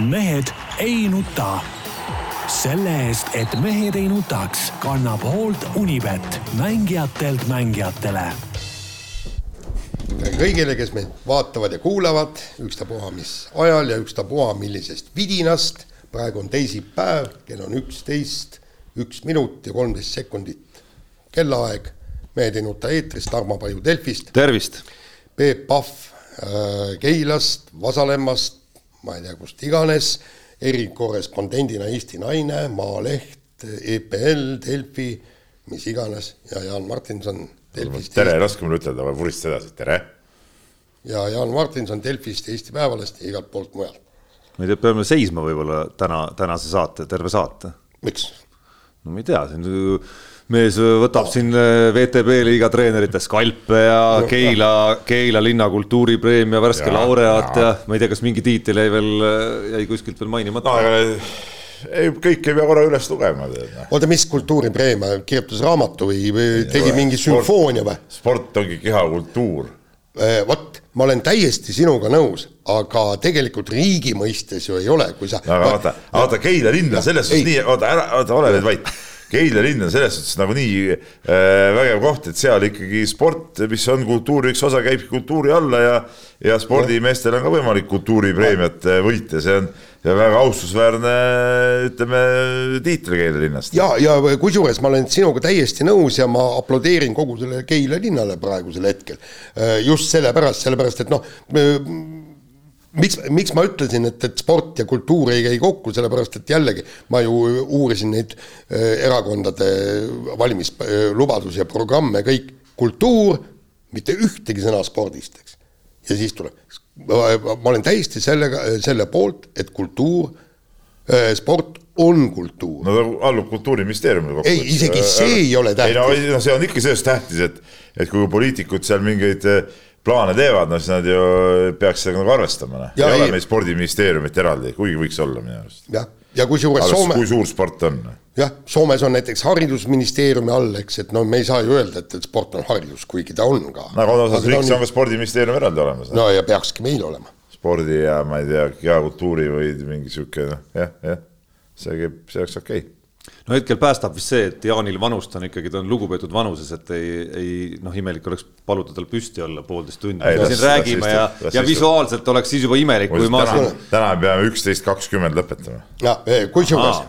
mehed ei nuta. selle eest, et mehed ei nutaks, kannab hoolt Unibet, mängijatelt mängijatele kõigile, kes meid vaatavad ja kuulavad, ükstapuha mis ajal ja ükstapuha millisest vidinast. praegu on teisipäev, kell on üksteist, üks minut ja kolmteist sekundit kellaaeg. mehed ei nuta eetris, Tarmo Paju Delfist. tervist. Peep Pahv äh, Keilast, Vasalemmast, ma ei tea, kust iganes, erikorrespondendina Eesti Naine, Maaleht, EPL, Delfi, mis iganes ja Jaan Martinson Delfist. tere, raske mul ütelda, ma vuristan edasi, tere. ja Jaan Martinson Delfist, Eesti Päevalehest ja igalt poolt mujalt. ma ei tea, peame seisma võib-olla täna, tänase saate, terve saate. miks? no ma ei tea, siin mees võtab no. siin äh, VTB liiga treenerite skalpe ja no, Keila, Keila linna kultuuripreemia värske ja, laureaat ja. ja ma ei tea, kas mingi tiitel jäi veel, äh, jäi kuskilt veel mainimata no, ei, kõike ei pea korra üles lugema. Noh. oota, mis kultuuripreemia, kirjutas raamatu või, või tegi mingi sümfoonia või? sport ongi kehakultuur. Äh, vot, ma olen täiesti sinuga nõus, aga tegelikult riigi mõistes ju ei ole, kui sa. aga vaata, vaata Keila linn on selles suhtes nii, oota ära, oota ole nüüd vait Keila linn on selles suhtes nagunii äh, vägev koht, et seal ikkagi sport, mis on kultuuri üks osa, käib kultuuri alla ja ja spordimeestel on ka võimalik kultuuripreemiat äh, võita, see on ja väga austusväärne, ütleme, tiitel Keila linnast. ja, ja kusjuures ma olen sinuga täiesti nõus ja ma aplodeerin kogu sellele Keila linnale praegusel hetkel. Äh, just sellepärast, sellepärast et noh miks, miks ma ütlesin, et, et sport ja kultuur ei käi kokku, sellepärast et jällegi ma ju uurisin neid äh, erakondade valimislubadusi ja programme, kõik kultuur, mitte ühtegi sõna spordist, eks. ja siis tuleb, ma olen täiesti sellega, selle poolt, et kultuur äh,, sport on kultuur. no ta allub Kultuuriministeeriumile kokku. ei, isegi see ei ole tähtis. ei no see on ikka sellest tähtis, et, et kui poliitikud seal mingeid äh, plaane teevad, no siis nad ju peaks sellega nagu arvestama, noh. ei ole meil spordiministeeriumit eraldi, kuigi võiks olla minu arust. jah, ja kusjuures Soome. kui suur sport on? jah, Soomes on näiteks haridusministeeriumi all, eks, et no me ei saa ju öelda, et, et sport on haridus, kuigi ta on ka. no aga osas riigis on ka spordiministeerium eraldi olemas. no ja peakski meil olema. spordi ja ma ei tea, kehakultuuri või mingi sihuke noh, jah, jah, see käib, see oleks okei okay no hetkel päästab vist see, et Jaanil vanust on ikkagi, ta on lugupeetud vanuses, et ei, ei noh, imelik oleks paluda tal püsti olla poolteist tundi. me siin räägime ja, ja visuaalselt oleks siis juba imelik, kui ma täna, peame üksteist kakskümmend lõpetama. ja kusjuures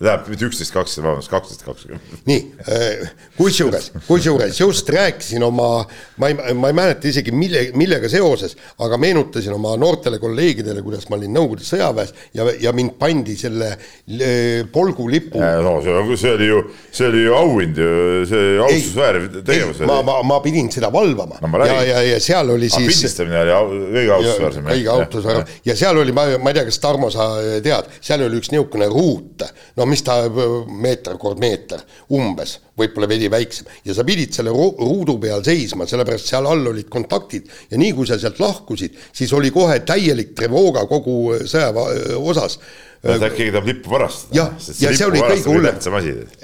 tähendab mitte üksteist kakskümmend, vabandust, kaksteist kakskümmend. nii, äh, kusjuures, kusjuures just rääkisin oma, ma ei, ma ei mäleta isegi mille, millega seoses, aga meenutasin oma noortele kolleegidele, kuidas ma olin Nõukogude sõjaväes ja, ja mind pandi selle äh, polgulipu. no see, see oli ju, see oli ju auhind ju, see austusvääriv tegevus. ma, ma, ma pidin seda valvama no, ja, ja, ja seal oli siis. pildistamine oli kõige austusväärsem. kõige austusväärsem ja seal oli, ma, ma ei tea, kas Tarmo, sa tead, seal oli üks niisugune ruut, no mis ta meeter kord meeter umbes, võib-olla veidi väiksem. Ja sa pidid selle ruudu peal seisma, sellepärast seal all olid kontaktid. Ja nii kui sa sealt lahkusid, siis oli kohe täielik trevooga kogu sõjaväe osas. No äkki keegi tahab lippu varastada. jah, ja see oli kõige hullem.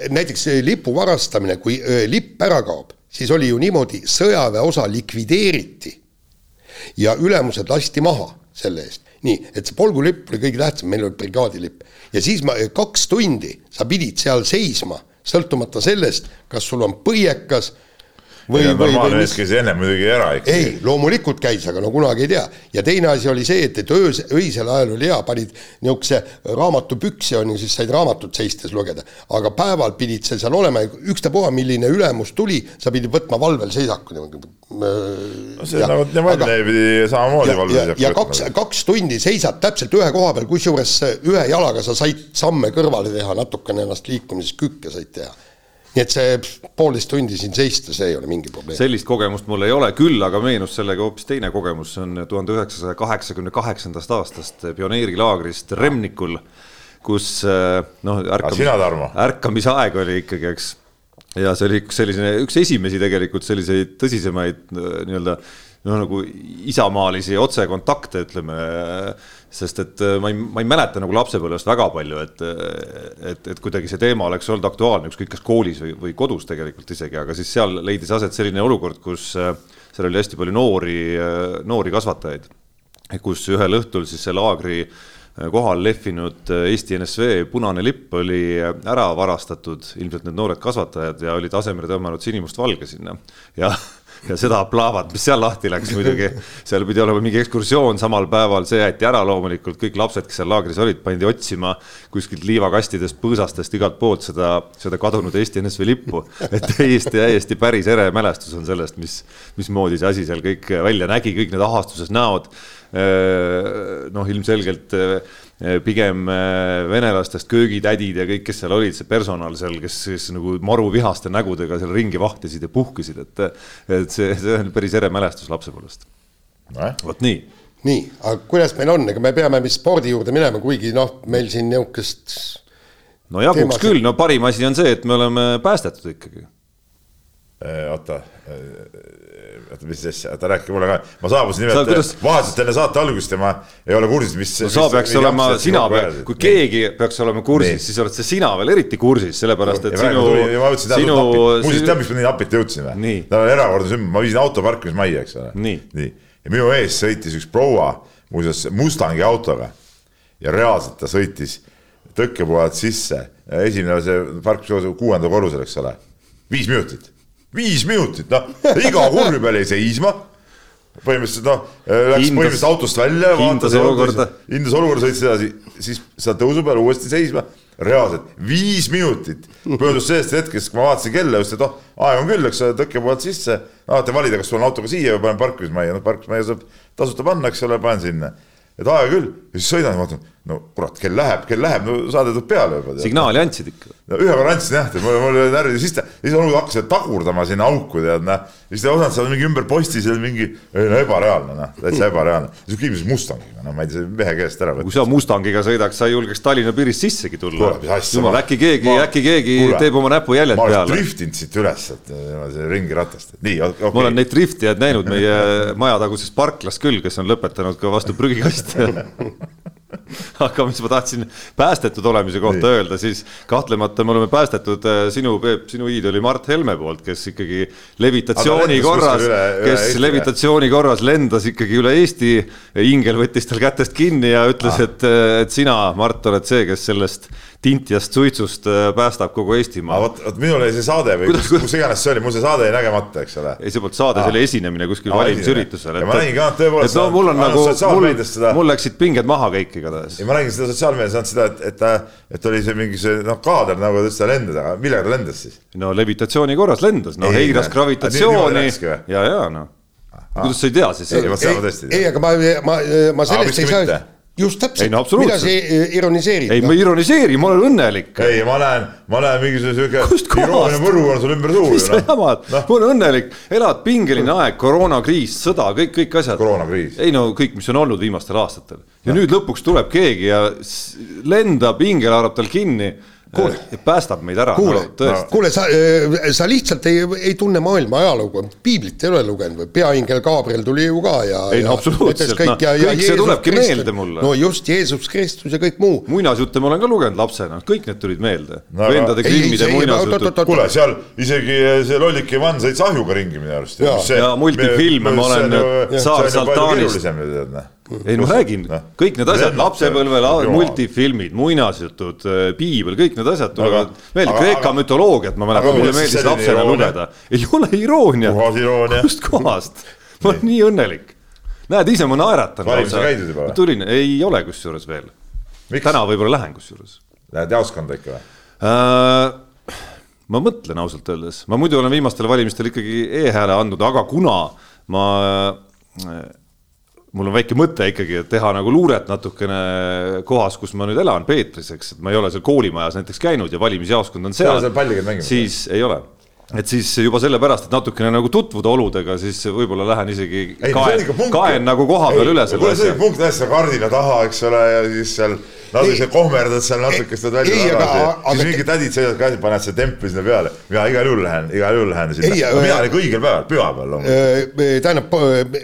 näiteks lipu varastamine, kui lipp ära kaob, siis oli ju niimoodi, sõjaväeosa likvideeriti. Ja ülemused lasti maha selle eest nii, et see polgulipp oli kõige tähtsam, meil oli brigaadilipp. ja siis ma, kaks tundi sa pidid seal seisma, sõltumata sellest, kas sul on põiekas või, või, või mis. käis enne muidugi ära ikkagi. ei, loomulikult käis, aga no kunagi ei tea. ja teine asi oli see, et, et öös, öisel ajal oli hea, panid niisuguse raamatupüksi on ju, siis said raamatut seistes lugeda. aga päeval pidid sa seal olema ja ükstapuha, milline ülemus tuli, sa pidid võtma valvel seisaku niimoodi no see ja, nagu Nevalle pidi samamoodi valmis. ja, ja kaks, kaks tundi seisad täpselt ühe koha peal, kusjuures ühe jalaga sa said samme kõrvale teha, natukene ennast liikumises kükke said teha. Nii et see poolteist tundi siin seista, see ei ole mingi probleem. sellist kogemust mul ei ole, küll aga meenus sellega hoopis teine kogemus, see on tuhande üheksasaja kaheksakümne kaheksandast aastast pioneerilaagrist Remnikul, kus noh, ärkamis, ärkamisaeg oli ikkagi, eks ja see oli üks selline, üks esimesi tegelikult selliseid tõsisemaid nii-öelda noh, nagu isamaalisi otsekontakte, ütleme. Sest et ma ei, ma ei mäleta nagu lapsepõlvest väga palju, et, et, et kuidagi see teema oleks olnud aktuaalne, ükskõik kas koolis või, või kodus tegelikult isegi, aga siis seal leidis aset selline olukord, kus seal oli hästi palju noori, noori kasvatajaid. kus ühel õhtul siis see laagri kohal lehvinud Eesti NSV punane lipp oli ära varastatud, ilmselt need noored kasvatajad ja olid asemele tõmmanud sinimustvalge sinna ja ja seda plaavat, mis seal lahti läks muidugi, seal pidi olema mingi ekskursioon samal päeval, see jäeti ära loomulikult, kõik lapsed, kes seal laagris olid, pandi otsima kuskilt liivakastidest, põõsastest, igalt poolt seda, seda kadunud Eesti NSV lippu. et täiesti, täiesti päris ere mälestus on sellest, mis, mismoodi see asi seal kõik välja nägi, kõik need ahastuses näod. Noh, ilmselgelt Eh, pigem eh, venelastest köögitädid ja kõik, kes seal olid, see personal seal, kes siis nagu maruvihaste nägudega seal ringi vahtisid ja puhkisid, et, et see, see on päris ere mälestus lapsepõlvest no.. vot nii. nii, aga kuidas meil on, ega me peame vist spordi juurde minema, kuigi noh, meil siin niisugust. no jaguks küll, no parim asi on see, et me oleme päästetud ikkagi. Eh, oota oota, mis asja, oota rääkige mulle ka, ma saabusin nimelt kuidas... vahetult enne saate algust ja ma ei ole kursis, mis no sa peaks olema, sina pead, kui keegi peaks olema kursis, siis oled see sina veel eriti kursis, sellepärast et ja sinu, sinu. muuseas, tead, miks me nii napilt jõudsime? ta on erakordne sümbol, ma viisin auto parkimismajja, eks ole. nii, nii., ja minu ees sõitis üks proua, muuseas Mustangi autoga. Ja reaalselt ta sõitis tõkkepuhalt sisse, esimene see parkimiskohas kuuendal korrusel, eks ole, viis minutit viis minutit, noh, iga kurvi peal jäi seisma. põhimõtteliselt noh, läks hindas, põhimõtteliselt autost välja. hindas olukorda. hindas olukorda, sõitis edasi, siis seal tõusu peal uuesti seisma. reaalselt viis minutit pöördus sellest hetkest, kui ma vaatasin kella just, et oh, aeg on küll, eks ole, tõkke poolt sisse. alati valida, kas tulen autoga siia või panen parkimismajja, noh parkimismajja saab tasuta panna, eks ole, panen sinna. et aega küll, ja siis sõidan ja vaatan no kurat, kell läheb, kell läheb, no saade tuleb peale juba. signaali andsid ikka? no ühe korra andsin jah, mul, mul oli närvid ja siis ta, siis ta hakkas tagurdama sinna auku tead noh. siis ta osanud seal mingi ümber posti seal mingi, no ebareaalne noh, täitsa ebareaalne. siis kiibis Mustangiga, no ma ei tea, mehe käest ära kui sa Mustangiga sõidaks, sa ei julgeks Tallinna piirist sissegi tulla. jumal, äkki keegi, äkki keegi kuule, teeb oma näpujäljed peale. ma olen driftinud siit üles, et ringiratast, nii okay.. ma olen neid driftijaid näinud meie majataguses parklas küll, kes on lõpetanud ka vastu prügikasti aga mis ma tahtsin päästetud olemise kohta Nii. öelda, siis kahtlemata me oleme päästetud äh, sinu, Peep, sinu iidoli Mart Helme poolt, kes ikkagi levitatsiooni korras, kes üle levitatsiooni korras lendas ikkagi üle Eesti. ingel võttis tal kätest kinni ja ütles ah., et, et sina, Mart, oled see, kes sellest tintjast suitsust äh, päästab kogu Eestimaa. vot, vot minul oli see saade või kuidas, kus, kus iganes see oli, mul see saade jäi nägemata, eks ole. ei, see polnud saade, see oli esinemine kuskil valimisüritusel. ja ma nägin ka tõepoolest. no mul on nagu, mul, seda... mul läksid pinged maha kõik igatahes. ei, ma nägin seda sotsiaalmeedias ainult seda, et, et ta, et oli see mingi see noh, kaader nagu ta ütles, ta lendas, aga millega ta lendas siis? no levitatsiooni korras lendas, no heiras gravitatsiooni ja, ja noh. kuidas sa ei tea siis? ei, aga ma, ma, ma sellest ei saa just täpselt, no, mida sa ironiseerid? ei no., ma ei ironiseeri, ma olen õnnelik. ei, ma näen, ma näen mingisuguse sihuke iroonia võru on sul ümber suu. mis sa jamad no., ma olen õnnelik, elad pingeline aeg, koroonakriis, sõda, kõik, kõik asjad. ei no kõik, mis on olnud viimastel aastatel ja no. nüüd lõpuks tuleb keegi ja lendab, hingel haarab tal kinni kuule, päästab meid ära. kuule no,, kuule, sa, äh, sa lihtsalt ei, ei tunne maailma ajalugu, piiblit ei ole lugenud või peaingel Gabriel tuli ju ka ja. ei no absoluutselt, kõik, no, ja, kõik ja see tulebki Kristus, meelde mulle. no just, Jeesus Kristus ja kõik muu. muinasjutte ma olen ka lugenud lapsena, kõik need tulid meelde no,. vendade Grimmide muinasjutud. kuule, seal isegi see lollik Ivan sõits ahjuga ringi minu arust. ja, ja multifilme ma olen Saar Saltanist ei no ma räägin, kõik need asjad, lapsepõlvel multifilmid, muinasjutud, äh, piibel, kõik need asjad tulevad meelde, Kreeka mütoloogiat ma mäletan, mulle meeldis lapsena lugeda. ei ole iroonia, kust kohast, ma olen nii õnnelik. näed, ise ma naeratan. valimisel käidud juba või? tulin, ei ole kusjuures veel. täna võib-olla lähen kusjuures. Lähed jaoskonda ikka või äh,? ma mõtlen ausalt öeldes, ma muidu olen viimastel valimistel ikkagi e-hääle andnud, aga kuna ma äh, mul on väike mõte ikkagi, et teha nagu luuret natukene kohas, kus ma nüüd elan, Peetris, eks, et ma ei ole seal koolimajas näiteks käinud ja valimisjaoskond on seal. siis ei ole et siis juba sellepärast, et natukene nagu tutvuda oludega, siis võib-olla lähen isegi ei, kaen, kaen nagu koha peal üle selle asja. punkt täiesti kardina taha, eks ole, ja siis seal natuke kohmerdad seal natuke seda välja tagasi, siis mingid tädid sõidavad ka, panevad selle templi sinna peale. mina igal juhul lähen, igal juhul lähen sinna, mina olen õigel päeval, pühapäeval loomulikult. tähendab,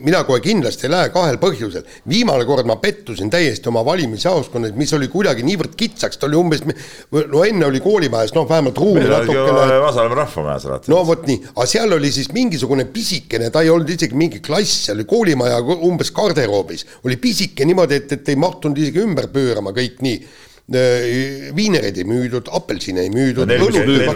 mina kohe kindlasti ei lähe kahel põhjusel. viimane kord ma pettusin täiesti oma valimisjaoskonnas, mis oli kuidagi niivõrd kitsaks, ta oli umbes, no enne oli koolimajas, noh, vähemalt ruumi natukene. Vasalemma rahvamajas alati. no vot nii, aga seal oli siis mingisugune pisikene, ta ei olnud isegi mingi klass, see oli koolimaja umbes garderoobis, oli pisike niimoodi, et, et ei mahtunud isegi ümber pöörama kõik nii. Äh, viinereid ei müüdud, apelsine ei müüdud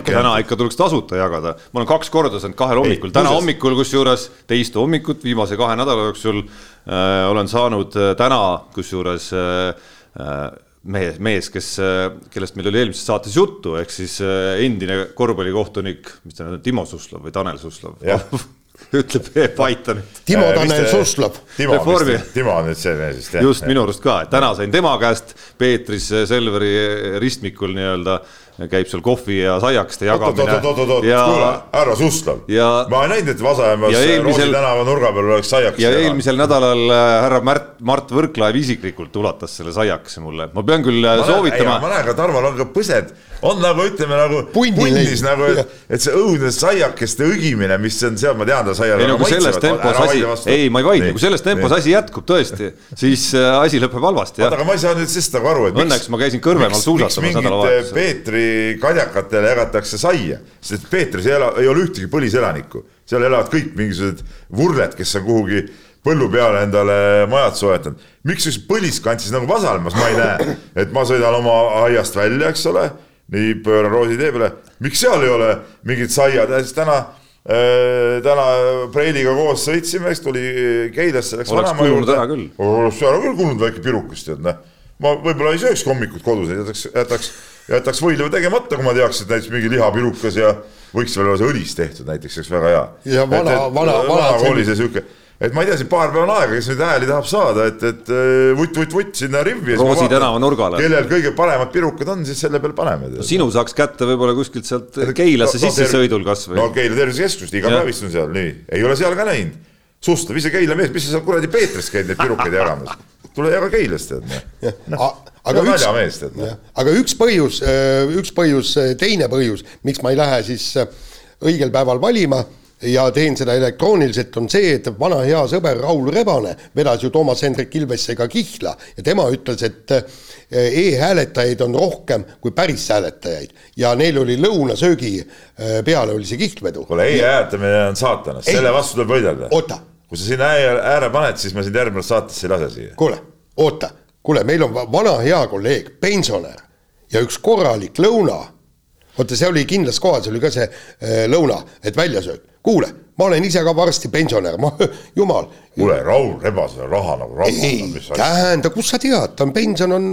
täna ikka tuleks tasuta jagada, ma olen kaks korda saanud kahel hommikul, täna kusas... hommikul kusjuures teist hommikut viimase kahe nädala jooksul äh, olen saanud äh, täna kusjuures äh, äh, mees, mees, kes, äh, kellest meil oli eelmises saates juttu, ehk siis endine korvpallikohtunik, mis ta nüüd on, Timo Suslov või Tanel Suslov ütleb Peep Aita nüüd. Timo äh, Tanel Suslov. Reformi. Timo on nüüd see mees vist jah. just minu arust ka, et täna sain tema käest Peetris Selveri ristmikul nii-öelda käib seal kohvi ja saiakeste jagamine. oot-oot-oot-oot, kuule, härra Suslov ja..., ma ei näinud, et Vasalemmas eelmisel... Roosi tänava nurga peal oleks saiakest. ja eelmisel nädalal äh, härra Märt, Mart Võrklaev isiklikult ulatas selle saiakese mulle, ma pean küll äh, ma soovitama. ma näen ka Tarval on ka põsed, on nagu ütleme nagu punnis nagu, et, et see õudne saiakeste õgimine, mis on seal, ma tean, ta saial. ei no kui selles tempos asi, ei, ma ei vaidle, kui selles tempos asi jätkub tõesti, siis äh, asi lõpeb halvasti. oota, aga ma ei saa nüüd sellest nagu aru, et õnneks ma käisin Kõrvemaal suusatamas nädalavahetusel. Peetri kadjakatele jagatakse saia, sest Peetris ei ela, ei ole ühtegi põliselanikku, seal elavad kõik mingisugused vurled, kes on kuhugi põllu peale endale majad soetanud. miks üks põliskant siis nagu Vasalmas ma ei näe, et ma sõidan oma aiast välja, eks ole, nii pööran Roosi tee peale, miks seal ei ole mingit saia, täna äh, täna Preiliga koos sõitsime, eks tuli Keilasse, läks vanaema juurde. seal on küll kuulnud väike pirukas, tead noh. ma võib-olla ei sööks hommikut kodus, jätaks, jätaks jätaks võileiva tegemata, kui ma teaks, et näiteks mingi lihapirukas ja võiks veel olla see õlis tehtud näiteks, oleks väga hea. ja vana, vana, vana. kooli see sihuke et ma ei tea, siin paar päeva on aega, kes nüüd hääli tahab saada, et, et vutt-vutt-vutt sinna rivvi. Roosi tänava nurgale. kellel kõige paremad pirukad on, siis selle peal paneme no,. sinu saaks kätte võib-olla kuskilt sealt Keilasse no, sissesõidul no, kasvõi. no Keila tervisekeskust, iga päev istun seal, nii, ei ole seal ka näinud. Sustav, ise Keila mees, mis sa seal kuradi Peetris käid neid pirukaid jagamas? tule jaga Keilast, tead noh. Aga üks, aga üks põhjus, äh, üks põhjus, äh, teine põhjus, miks ma ei lähe siis äh, õigel päeval valima ja teen seda elektrooniliselt, on see, et vana hea sõber Raul Rebane vedas ju Toomas Hendrik Ilvessega kihla ja tema ütles, et e-hääletajaid on rohkem kui päris hääletajaid ja neil oli lõunasöögi peale oli see kihlvedu. kuule, e-hääletamine on saatanast, selle vastu tuleb võidelda. kui sa sinna ääre paned, siis ma sind järgmises saates ei lase siia. kuule, oota kuule, meil on vana hea kolleeg, pensionär ja üks korralik lõuna. vaata, see oli kindlas kohas, oli ka see äh, lõuna, et väljasöök. Kuule, ma olen ise ka varsti pensionär, ma, jumal. kuule, Raul Rebasel raha nagu raha. ei, tähenda, kust sa tead, ta on pension on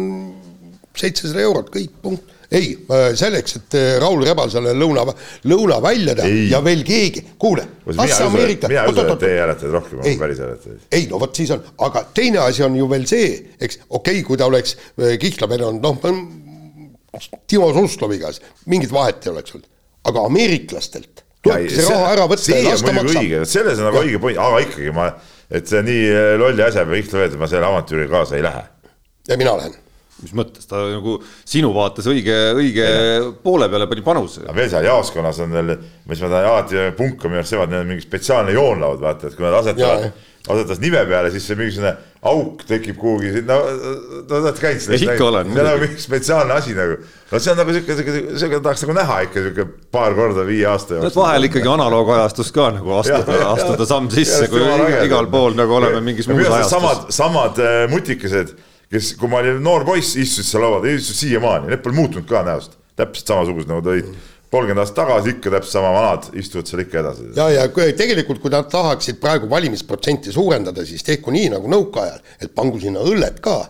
seitsesada eurot, kõik, punkt ei, selleks, et äh, Raul Rebasele lõuna, lõuna välja teha ja veel keegi, kuule. mina ei usu, et teie hääletajad rohkem on päris hääletajaid. ei no vot siis on, aga teine asi on ju veel see, eks okei okay,, kui ta oleks äh, Kihla peal olnud, noh, Timo Susloviga, mingit vahet ei oleks olnud, aga ameeriklastelt tulebki see raha ära võtta ja las ta maksab. selles on nagu õige point, aga ikkagi ma, et see nii äh, lolli asja peale Kihla öelda, ma selle avantüüriga kaasa ei lähe. ja mina lähen mis mõttes, ta nagu sinu vaates õige, õige ja. poole peale pani panuse. veel seal jaoskonnas on veel, mis ma tahan alati punka minu arust seevad, neil on mingi spetsiaalne joonlaud, vaata, et kui nad asetavad, asetavad nive peale, siis see mingisugune auk tekib kuhugi, no te olete käinud sellest. ikka olen. see on nagu mingi spetsiaalne asi nagu, no see on nagu sihuke, sihuke, sihuke tahaks nagu näha ikka sihuke paar korda viie aasta jooksul. vahel ikkagi analoogajastus ka nagu astuda, astuda samm sisse, kui igal pool nagu oleme mingis muus ajastus. samad, samad äh, mutikesed kes, kui ma olin noor poiss, istusid seal laua taga, istusid siiamaani, need pole muutunud ka näost, täpselt samasugused nagu ta olid kolmkümmend aastat tagasi, ikka täpselt sama vanad, istuvad seal ikka edasi. ja, ja tegelikult, kui nad tahaksid praegu valimisprotsenti suurendada, siis tehku nii nagu nõukaajal, et pangu sinna õllet ka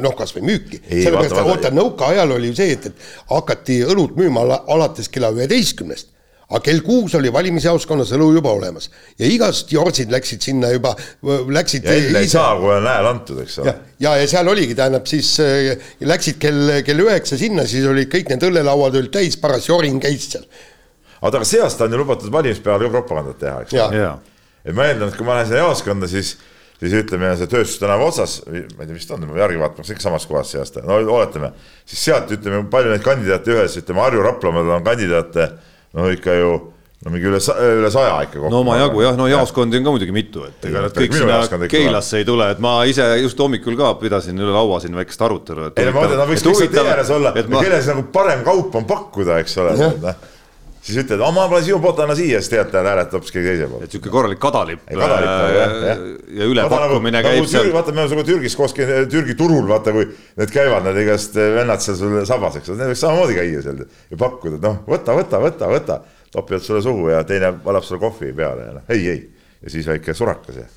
noh, kasvõi müüki. sellepärast, oota, nõukaajal oli ju see, et, et hakati õlut müüma alates kella üheteistkümnest aga kell kuus oli valimisjaoskonnas õlu juba olemas ja igast jortsid läksid sinna juba, läksid. ja enne ei saa, kui on hääl antud, eks ole. ja, ja seal oligi, tähendab siis äh, läksid kell, kell üheksa sinna, siis olid kõik need õllelauad olid täis, paras jorin käis seal. oota, aga see aasta on ju lubatud valimispäeval ka propagandat teha, eks ole. et ma eeldan, et kui ma lähen sinna jaoskonda, siis siis ütleme, see tööstustänava otsas, ma ei tea, mis ta on, järgi vaatama, ikka samas kohas see aasta, no oletame. siis sealt ütleme, palju neid kandidaate ühes, ütleme Harju Raplamaal on kandidaate, no ikka ju no mingi üle, üle saja ikka kokku. no omajagu jah, no jaoskondi on ka muidugi mitu, et ega nad kõik sinna Keilasse ei tule, et ma ise just hommikul ka pidasin üle laua siin väikest arutelu. ei no ma mõtlen, nad võiks kõik tee ääres olla, kelle siis nagu parem kaup on pakkuda, eks ole siis ütled, ma pole sinu poolt, anna siia, siis tead, ta hääletab hoopis keegi teise poolt. et sihuke korralik kadalipp. ja, ja ülepakkumine nagu, käib seal. vaata, me oleme sinuga Türgis koos, Türgi turul, vaata, kui need käivad, need igast vennad seal sul sabas, eks ole, need võiks samamoodi käia seal ja pakkuda, noh, võta, võta, võta, võta. topivad sulle suhu ja teine valab sulle kohvi peale ja noh, ei, ei. ja siis väike surakas ja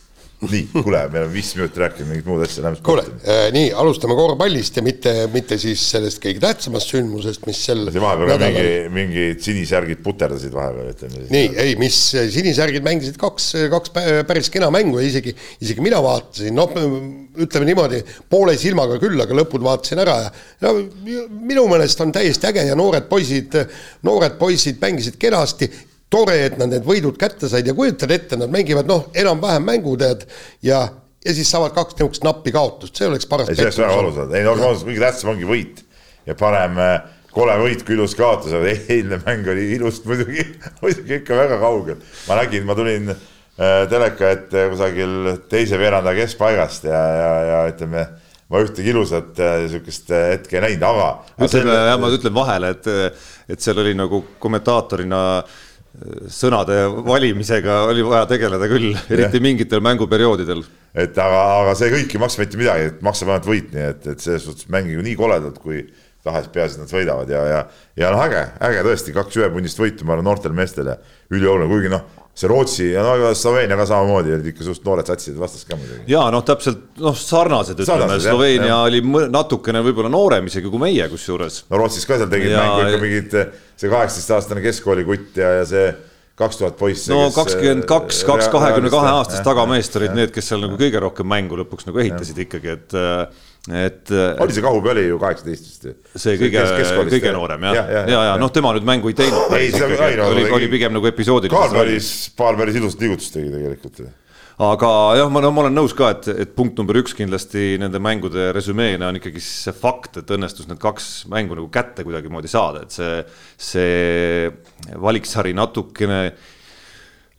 nii, kuule, me oleme viis minutit rääkinud mingit muud asja, lähme kuule äh,, nii, alustame korvpallist ja mitte, mitte siis sellest kõige tähtsamast sündmusest, mis sel vahepeal nädalal... mingi, mingid sinisärgid puterdasid vahepeal, ütleme siis. nii, ei, mis sinisärgid mängisid kaks, kaks päris kena mängu ja isegi, isegi mina vaatasin, noh, ütleme niimoodi, poole silmaga küll, aga lõpud vaatasin ära ja no minu meelest on täiesti äge ja noored poisid, noored poisid mängisid kenasti tore, et nad need võidud kätte said ja kujutad ette, nad mängivad noh, enam-vähem mängu tead ja, ja siis saavad kaks niisugust nappi kaotust, see oleks paras. ei, see oleks väga valus olnud, ei no kõige tähtsam ongi võit ja parem äh, kole võit kui ilus kaotus, aga eilne mäng oli ilust muidugi, muidugi ikka väga kaugel. ma nägin, ma tulin äh, teleka ette kusagil teise veeranda keskpaigast ja, ja, ja ütleme ma ühtegi ilusat niisugust äh, hetke ei näinud, aga. ütleme jah, ma ütlen vahele, et, et seal oli nagu kommentaatorina äh, sõnade valimisega oli vaja tegeleda küll, eriti mingitel mänguperioodidel. et aga, aga see kõik ei maksa mitte midagi, et maksab ainult võit, nii et, et selles suhtes mängige nii koledalt, kui tahes, peaasi, et nad võidavad ja, ja, ja noh, äge, äge tõesti, kaks ühepunnist võitu, ma arvan, noortele meestele ülioluline, kuigi noh see Rootsi ja no Sloveenia ka samamoodi olid ikka suht noored satsid vastas ka muidugi. ja noh, täpselt noh, sarnased ütleme, Sloveenia jah, oli natukene võib-olla noorem isegi kui meie kusjuures. no Rootsis ka seal tegid ja, mängu ikka mingid see kaheksateistaastane keskkooli kutt ja, ja see kaks tuhat poissi. no kakskümmend kaks, kaks kahekümne kahe aastast tagameest olid need, kes seal nagu kõige rohkem mängu lõpuks nagu ehitasid ja. ikkagi, et et. oli see Kahupi oli ju kaheksateist vist ju. see kõige, kõige noorem jah, ja, ja, ja, ja, noh, tema nüüd mängu ei teinud. ei, see oli, oli, pigem nagu episoodiline. Kaar päris, paar päris ilusat liigutust tegi tegelikult aga jah, ma, no, ma olen nõus ka, et, et punkt number üks kindlasti nende mängude resümeena on ikkagi see fakt, et õnnestus need kaks mängu nagu kätte kuidagimoodi saada, et see, see valiksari natukene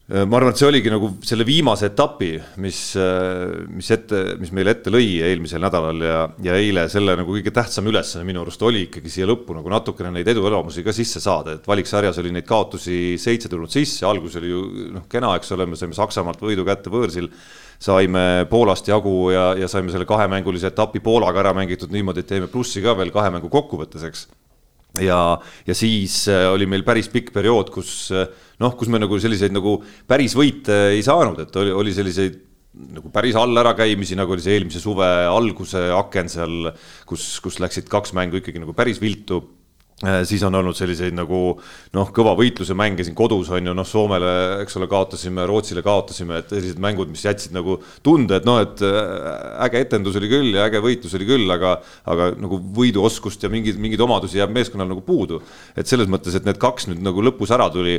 ma arvan, et see oligi nagu selle viimase etapi, mis, äh, mis ette, mis meile ette lõi eelmisel nädalal ja, ja eile selle nagu kõige tähtsam ülesanne minu arust oli ikkagi siia lõppu nagu natukene neid eduelamusi ka sisse saada, et valiksarjas oli neid kaotusi seitse tulnud sisse, algus oli ju noh, kena, eks ole, me saime Saksamaalt võidu kätte võõrsil. saime Poolast jagu ja, ja saime selle kahemängulise etapi Poolaga ära mängitud niimoodi, et jäime plussi ka veel kahe mängu kokkuvõttes, eks ja, ja siis äh, oli meil päris pikk periood, kus äh, noh, kus me nagu selliseid nagu päris võite ei saanud, et oli, oli selliseid nagu päris all ärakäimisi, nagu oli see eelmise suve alguse aken seal, kus, kus läksid kaks mängu ikkagi nagu päris viltu siis on olnud selliseid nagu noh, kõva võitluse mänge siin kodus on ju noh, Soomele, eks ole, kaotasime, Rootsile kaotasime, et sellised mängud, mis jätsid nagu tunde, et noh, et äh, äge etendus oli küll ja äge võitlus oli küll, aga aga nagu võiduoskust ja mingeid, mingeid omadusi jääb meeskonnal nagu puudu. et selles mõttes, et need kaks nüüd nagu lõpus ära tuli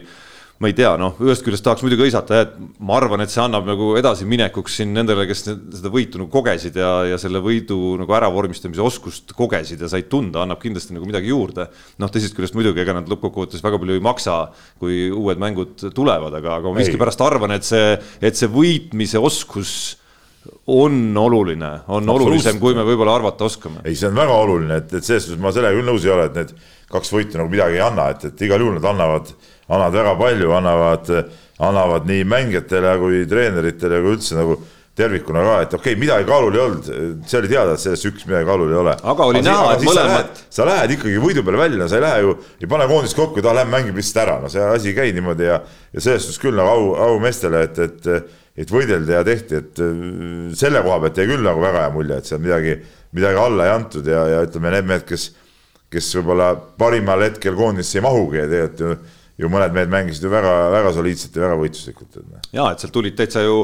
ma ei tea, noh, ühest küljest tahaks muidugi hõisata, et ma arvan, et see annab nagu edasiminekuks siin nendele, kes seda võitu nagu kogesid ja, ja selle võidu nagu äravormistamise oskust kogesid ja said tunda, annab kindlasti nagu midagi juurde. noh, teisest küljest muidugi, ega nad lõppkokkuvõttes väga palju ei maksa, kui uued mängud tulevad, aga, aga ma miskipärast arvan, et see, et see võitmise oskus on oluline, on olulisem, kui me võib-olla arvata oskame. ei, see on väga oluline, et, et selles suhtes ma sellega küll nõus ei ole, et need kaks võitu nagu midagi ei anna, et, et igal juhul nad annavad annavad väga palju, annavad, annavad nii mängijatele kui treeneritele kui üldse nagu tervikuna ka, et okei okay,, midagi kaalul ei olnud, see oli teada, et sellest üks midagi kaalul ei ole. aga oli aga näha, et mõlemad. sa lähed ikkagi võidu peale välja, no sa ei lähe ju, ei pane koondist kokku, ta läheb mängib lihtsalt ära, no see asi ei käi niimoodi ja, ja selles suhtes küll nagu au, au meestele, et, et, et võideldi ja tehti, et selle koha pealt jäi küll nagu väga hea mulje, et seal midagi, midagi alla ei antud ja, ja ütleme, need mehed, kes, kes võib-olla parimal hetkel koondisse ei mahugi ja tegelikult ju ju mõned mehed mängisid ju väga-väga soliidselt ja väga võitluslikult. Noh. ja et sealt tulid täitsa ju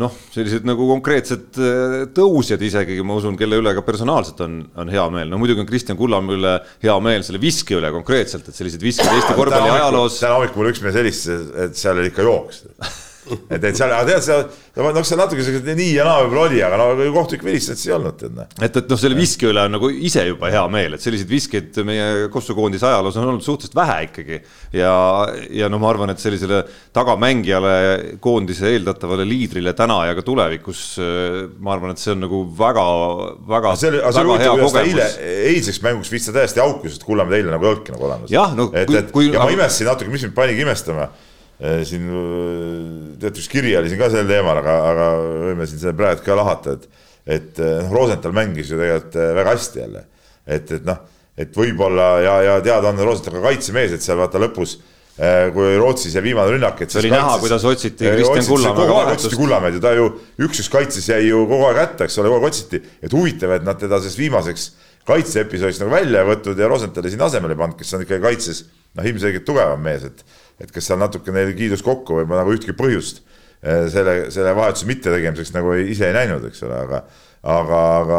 noh, sellised nagu konkreetsed äh, tõusjad isegi, ma usun, kelle üle ka personaalselt on, on hea meel, no muidugi on Kristjan Kullamäe üle hea meel selle viske üle konkreetselt, et sellised visked Eesti korvpalli ajaloos. täna hommikul üks mees helistas, et seal oli ikka jooks et, et seal, aga tead, seal, noh, seal natuke siuke nii ja naa võib-olla oli, aga no kohtunik vilistas ei olnud, tead. Noh. et, et noh, selle viske üle on nagu ise juba hea meel, et selliseid viskeid meie kossukoondise ajaloos on olnud suhteliselt vähe ikkagi. ja, ja no ma arvan, et sellisele tagamängijale, koondise eeldatavale liidrile täna ja ka tulevikus, ma arvan, et see on nagu väga, väga. see see kuidas ta eile, eilseks mänguks vist ta täiesti aukus, et Kullamäed eile nagu ei olnudki nagu olemas. jah, no et, et kui, ja ma imestasin natuke, mis mind panigi imestama siin eh, tead, üks kiri oli siin ka sel teemal, aga, aga võime siin selle praegu ka lahata, et, et eh, noh, Rosenthal mängis ju tegelikult väga hästi jälle. et, et noh, et võib-olla ja, ja teada on Rosenthal ka kaitsemees, et seal vaata lõpus kui Rootsis see viimane rünnak, et see oli näha, kuidas otsiti Kristjan Kullamäe vahetust. Kullamäed ju ta ju üks-üks kaitses jäi ju kogu aeg hätta, eks ole, kogu aeg otsiti, et huvitav, et nad teda sellest viimaseks kaitseepisoodist nagu välja võtnud ja Rosenthali siin asemele pannud, kes on ikkagi kaitses noh, ilmselgelt tugevam mees, et et kas seal natuke neil kiidus kokku või ma nagu ühtki põhjust eh, selle, selle vahetuse mittetegemiseks nagu ei, ise ei näinud, eks ole, aga aga, aga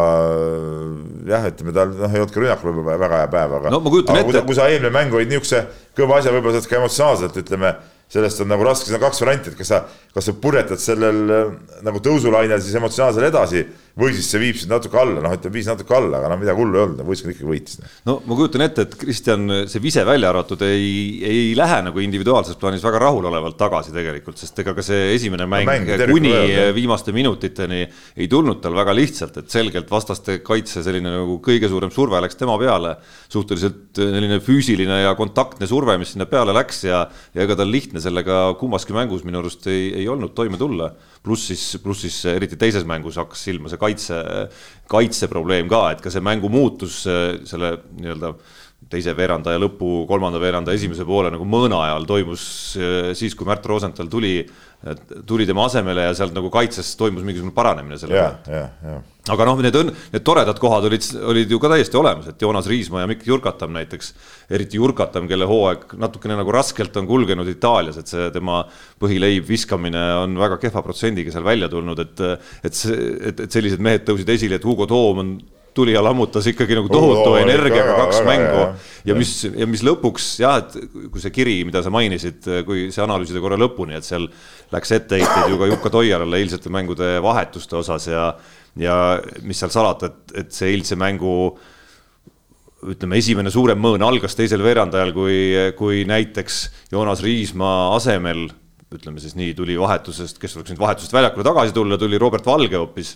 jah, ütleme tal noh, ei olnud ka rünnakul võib-olla väga hea päev, aga no, kujutan ette. kui sa eelmine mäng olid niisuguse kõva asja, võib-olla saad ka emotsionaalselt ütleme sellest on nagu raske, siin on kaks varianti, et kas sa, kas sa purjetad sellel äh, nagu tõusulainel siis emotsionaalselt edasi või siis see viib sind natuke alla, noh, ütleme viis natuke alla, aga noh, midagi hullu ei olnud, võistkond ikkagi võitis. no ma kujutan ette, et Kristjan, see vise välja arvatud ei, ei lähe nagu individuaalses plaanis väga rahulolevalt tagasi tegelikult, sest ega ka see esimene mäng, mäng kuni veel, viimaste minutiteni ei tulnud tal väga lihtsalt, et selgelt vastaste kaitse selline nagu kõige suurem surve läks tema peale. suhteliselt selline füüsiline ja kontaktne surve, mis sinna peale läks ja, ja ega tal lihtne sellega kummaski mängus minu arust ei, ei olnud toime tulla. pluss siis, pluss siis eriti teises mängus hakkas silma see kaitse, kaitseprobleem ka, et ka see mängu muutus selle nii-öelda teise veerandaja lõpu, kolmanda veeranda esimese poole nagu mõõna ajal toimus siis, kui Märt Rosenthal tuli tuli tema asemele ja sealt nagu kaitses toimus mingisugune paranemine sellega. aga noh, need õnn, need toredad kohad olid, olid ju ka täiesti olemas, et Joonas Riismaa ja Mikk Jurkatam näiteks, eriti Jurkatam, kelle hooaeg natukene nagu raskelt on kulgenud Itaalias, et see tema põhileib viskamine on väga kehva protsendiga seal välja tulnud, et et et, et sellised mehed tõusid esile, et Hugo Toom on tuli ja lammutas ikkagi nagu tohutu oh, energiaga kaks väga, mängu. ja, ja mis, ja mis lõpuks jah, et kui see kiri, mida sa mainisid, kui see analüüsida korra lõpuni, et seal läks etteheiteid ju ka Jukka Toialale eilsete mängude vahetuste osas ja, ja mis seal salata, et, et see eilse mängu ütleme, esimene suurem mõõn algas teisel veerandajal, kui, kui näiteks Joonas Riismaa asemel, ütleme siis nii, tuli vahetusest, kes oleks nüüd vahetusest väljakule tagasi tulla, tuli Robert Valge hoopis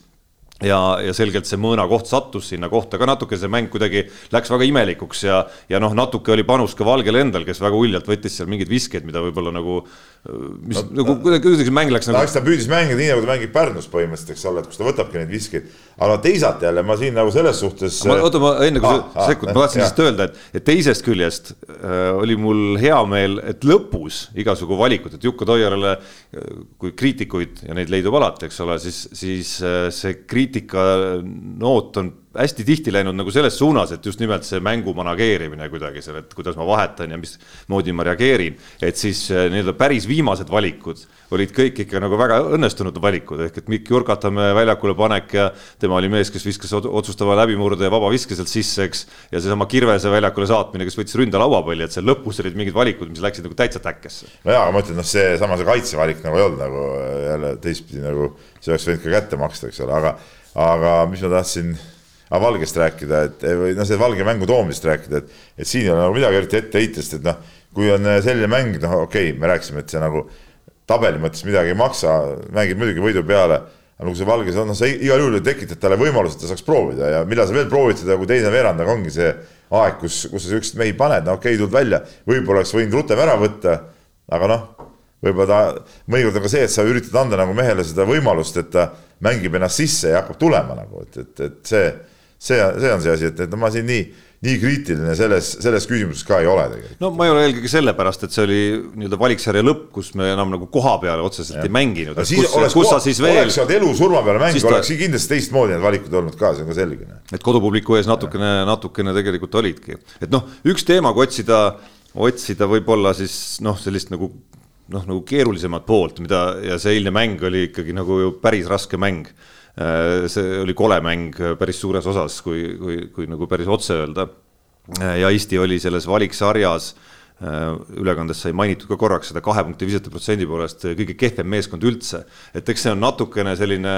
ja, ja selgelt see mõõna koht sattus sinna kohta ka natuke, see mäng kuidagi läks väga imelikuks ja, ja noh, natuke oli panus ka Valgel endal, kes väga uljalt võttis seal mingeid viskeid, mida võib-olla nagu mis no, nagu kuidagi, kuidagi see mäng läks nagu. ta püüdis mängida nii, nagu ta mängib Pärnus põhimõtteliselt, eks ole, et kus ta võtabki neid viskeid. aga teisalt jälle ma siin nagu selles suhtes. oota, ma enne kui sa sekkud, ma tahtsin lihtsalt öelda, et, et teisest küljest äh, oli mul hea meel, et lõpus igasugu valikud, et Jukka Toialale, äh, kui kriitikuid ja neid leidub alati, eks ole, siis, siis äh, see kriitika noot on hästi tihti läinud nagu selles suunas, et just nimelt see mängu manageerimine kuidagi seal, et kuidas ma vahetan ja mismoodi ma reageerin. et siis äh, nii-öelda päris viimased valikud olid kõik ikka nagu väga õnnestunud valikud, ehk et Mikk Jurkatamäe väljakule panek ja tema oli mees, kes viskas otsustava läbimurde ja vabaviske sealt sisse, eks. ja seesama Kirvese väljakule saatmine, kes võttis ründalauapalli, et seal lõpus olid mingid valikud, mis läksid nagu täitsa täkkesse. no jaa, aga ma ütlen, noh, seesama see kaitsevalik nagu ei olnud nagu jälle teistpidi nagu, see oleks võinud ka kätte maksta, eks ole, aga, aga mis ma tahtsin aga Valgest rääkida, et või noh, see Valge mängu toomisest rääkida, et, et siin ei ole nagu midagi eriti etteheitest, et noh, kui on äh, selline mäng, noh, okei okay,, me rääkisime, et see nagu tabeli mõttes midagi ei maksa, mängid muidugi võidu peale, aga kui see Valges on, noh, sa igal juhul tekitad talle võimaluse, et ta saaks proovida ja millal sa veel proovid seda, kui teine veerandaja ongi see aeg, kus, kus sa siukseid mehi paned, no okei okay,, tuled välja, võib-olla oleks võinud rutem ära võtta, aga noh, võib-olla ta, mõnikord on ka see, et sa üritad anda nagu mehele seda võimalust, et ta mängib ennast sisse ja hakkab tulema nagu, et, et, et see see, see on see asi, et, et ma siin nii, nii kriitiline selles, selles küsimuses ka ei ole tegelikult. no ma ei ole eelkõige sellepärast, et see oli nii-öelda valiksarja lõpp, kus me enam nagu koha peale otseselt ja. ei mänginud. kus, kus sa siis veel. oleks olnud elu-surma peale mäng, oleks ta... kindlasti teistmoodi need valikud olnud ka, see on ka selge. et kodupubliku ees natukene, natukene tegelikult olidki, et noh, üks teema, kui otsida, otsida võib-olla siis noh, sellist nagu noh, nagu keerulisemat poolt, mida ja see eilne mäng oli ikkagi nagu ju päris raske mäng see oli kole mäng päris suures osas, kui, kui, kui nagu päris otse öelda. Äh, ja Eesti oli selles valiksarjas ülekandes sai mainitud ka korraks seda kahe punkti visete protsendi poolest kõige kehvem meeskond üldse. et eks see on natukene selline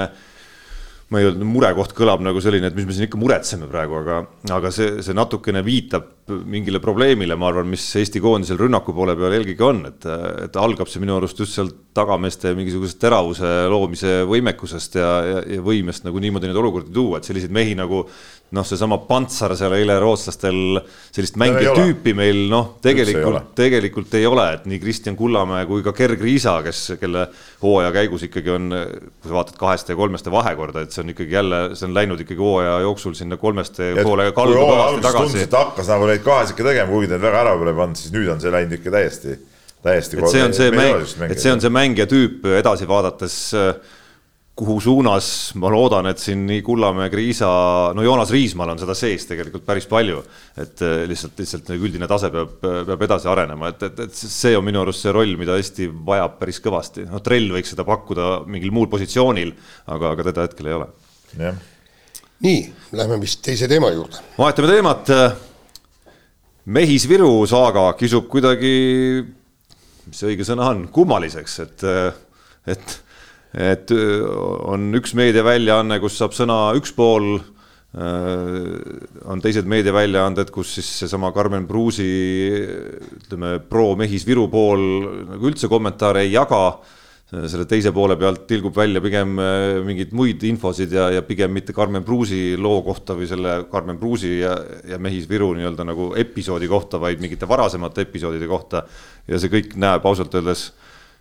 ma ei öelnud, murekoht kõlab nagu selline, et mis me siin ikka muretseme praegu, aga, aga see, see natukene viitab mingile probleemile, ma arvan, mis Eesti koondisel rünnaku poole peal eelkõige on, et, et algab see minu arust just sealt tagameeste mingisugusest teravuse loomise võimekusest ja, ja, ja võimest nagu niimoodi neid olukordi tuua, et selliseid mehi nagu noh, seesama Pantsar seal eile rootslastel sellist mängija no, tüüpi meil noh, tegelikult, tegelikult ei ole, et nii Kristjan Kullamäe kui ka Gerg Riisa, kes, kelle hooaja käigus ikkagi on, kui sa vaatad kaheste ja kolmeste vahekorda, et see on ikkagi jälle, see on läinud ikkagi hooaja jooksul sinna kolmeste poole kaldu kõvasti tagasi. hakkas nagu neid kahesike tegema, kuigi neid väga ära pole pannud, siis nüüd on see läinud ikka täiesti, täiesti. et see on see mäng, et see on see mängija tüüp edasi vaadates äh, kuhu suunas ma loodan, et siin nii Kullamäe, Kriisa, no Joonas Riismaal on seda sees tegelikult päris palju. et äh, lihtsalt, lihtsalt nagu üldine tase peab, peab edasi arenema, et, et, et see on minu arust see roll, mida Eesti vajab päris kõvasti. noh, Trell võiks seda pakkuda mingil muul positsioonil, aga, aga teda hetkel ei ole. nii, lähme vist teise teema juurde. vahetame teemat. Mehis-Viru saaga kisub kuidagi, mis see õige sõna on, kummaliseks, et, et et on üks meediaväljaanne, kus saab sõna üks pool, on teised meediaväljaanded, kus siis seesama Karmen Pruusi ütleme, pro-Mehis Viru pool nagu üldse kommentaare ei jaga. selle teise poole pealt tilgub välja pigem mingeid muid infosid ja, ja pigem mitte Karmen Pruusi loo kohta või selle Karmen Pruusi ja, ja Mehis Viru nii-öelda nagu episoodi kohta, vaid mingite varasemate episoodide kohta. ja see kõik näeb ausalt öeldes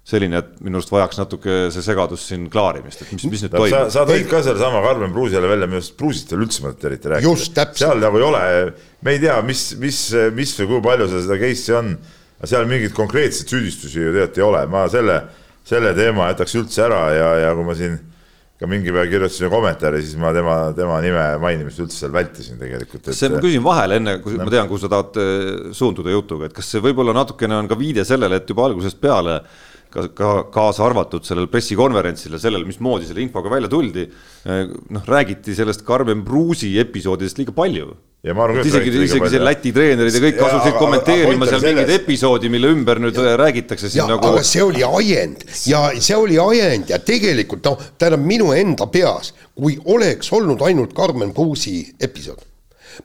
selline, et minu arust vajaks natuke see segadus siin klaarimist, et mis, mis nüüd toimub. sa tõid ka sellesama Karmen Pruusile välja, minu arust Pruusist ei ole üldse mõtet eriti rääkida. seal nagu ei ole, me ei tea, mis, mis, mis või kui palju seal seda case'i on, seal mingeid konkreetseid süüdistusi ju tegelikult ei ole, ma selle, selle teema jätaks üldse ära ja, ja kui ma siin ka mingi päev kirjutasin kommentaari, siis ma tema, tema nime mainimist üldse seal vältisin tegelikult et.... see, ma küsin vahele enne, kui no. ma tean, kuhu sa tahad äh, suunduda jutuga, et kas see võib-olla natukene on ka viide sellele, et juba algusest peale äh, ka, ka kaasa arvatud sellel pressikonverentsil ja sellel, mismoodi selle infoga välja tuldi. noh, räägiti sellest Karmen Pruusi episoodidest liiga palju. ja ma arvan, et isegi, isegi see Läti treenerid ja kõik asusid kommenteerima seal mingeid episoodi, mille ümber nüüd ja, räägitakse siin ja, nagu. aga see oli ajend ja see oli ajend ja tegelikult noh, tähendab minu enda peas, kui oleks olnud ainult Karmen Pruusi episood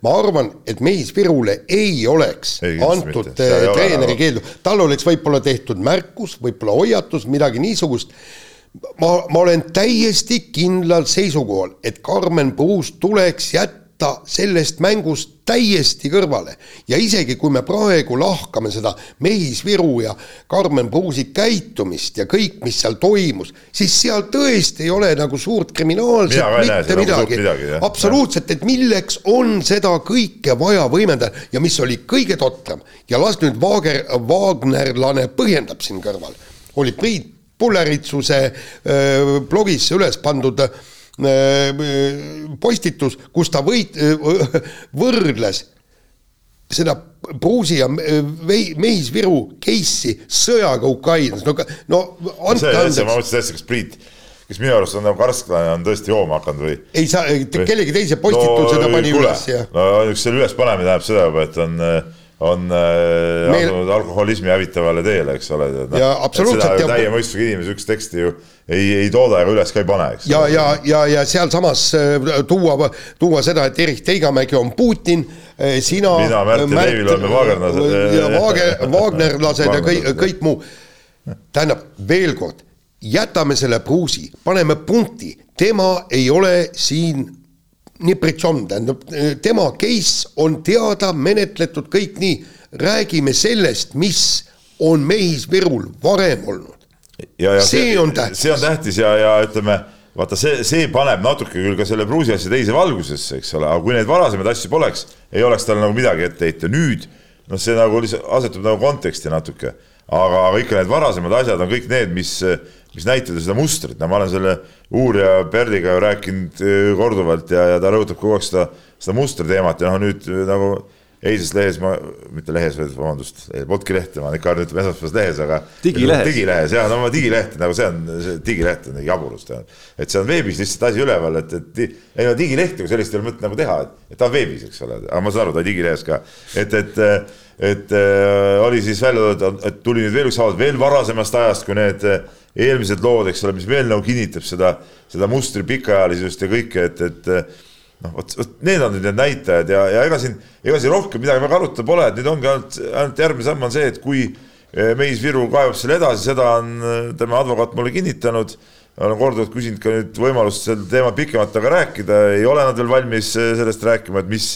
ma arvan, et Meis Virule ei oleks ei, antud äh, treeneri keeldu, tal oleks võib-olla tehtud märkus, võib-olla hoiatus, midagi niisugust. ma, ma olen täiesti kindlal seisukohal, et Karmen Puus tuleks jätta jätta sellest mängust täiesti kõrvale. Ja isegi kui me praegu lahkame seda Mehis Viru ja Karmen Pruusi käitumist ja kõik, mis seal toimus, siis seal tõesti ei ole nagu suurt kriminaalset mitte midagi, midagi, absoluutselt, et milleks on seda kõike vaja võimendada ja mis oli kõige totram. Ja las nüüd Vaager, Wagnerlane põhjendab siin kõrval, oli Priit Pulleritsuse äh, blogisse üles pandud Äh, postitus, kus ta võit-, äh, võrdles seda Pruusi ja Meis-Viru case'i sõjaga Ukrainas, no, no andke andeks. ma mõtlesin hästi, kas Priit, kes minu arust on nagu karsklane, on tõesti jooma hakanud või? ei saa, kellegi teise postituse no, ta pani kuule, üles, jah. no üks selle ülespanemine tähendab seda juba, et on äh, on äh, Meil... asunud alkoholismi hävitavale teele, eks ole. No, ja absoluutselt. seda täie mõistusega inimene sihukest teksti ju ei, ei tooda ega üles ka ei pane, eks. ja, ja, ja, ja sealsamas äh, tuua, tuua seda, et Erich Teigamägi on Putin, äh, sina. mina, Märt ja Leivil oleme Wagnerlased. ja Wagner, Wagnerlased ja kõik, kõik muu. tähendab, veel kord, jätame selle Pruusi, paneme punkti, tema ei ole siin nii pritšom, tähendab tema case on teada, menetletud, kõik nii. räägime sellest, mis on Mehis Virul varem olnud. see, see on tähtis. see on tähtis ja, ja ütleme, vaata see, see paneb natuke küll ka selle Pruusi asja teise valgusesse, eks ole, aga kui neid varasemaid asju poleks, ei oleks tal nagu midagi ette heita, nüüd noh, see nagu lihtsalt asetub nagu konteksti natuke, aga, aga ikka need varasemad asjad on kõik need, mis mis näitada seda mustrit, no ma olen selle uurija Perdiga ju rääkinud äh, korduvalt ja, ja ta rõhutab kogu aeg seda, seda mustri teemat ja noh, nüüd äh, nagu eilses lehes ma, mitte lehes, vaid vabandust, Potki lehte, ma ikka arvan, ütleme esmaspäevases lehes, aga. digilehes. digilehes ja no ma digileht nagu see on, digileht on jaburus et see on veebis lihtsalt asi üleval, et, et ei no digilehti kui sellist ei ole mõtet nagu teha, et, ta on veebis, eks ole, aga ma saan aru, ta on digilehes ka, et, et et äh, oli siis välja toodud, et tuli nüüd veel üks avaldus veel varasemast ajast, kui need eelmised lood, eks ole, mis veel nagu kinnitab seda, seda mustri pikaajalisust ja kõike, et, et noh, vot, vot need on nüüd need näitajad ja, ja ega siin, ega siin rohkem midagi väga arutada pole, et nüüd ongi ainult, ainult järgmine samm on see, et kui eh, Meis Viru kaebab selle edasi, seda on eh, tema advokaat mulle kinnitanud. olen korduvalt küsinud ka nüüd võimalust sel teemal pikemalt temaga rääkida, ei ole nad veel valmis eh, sellest rääkima, et mis,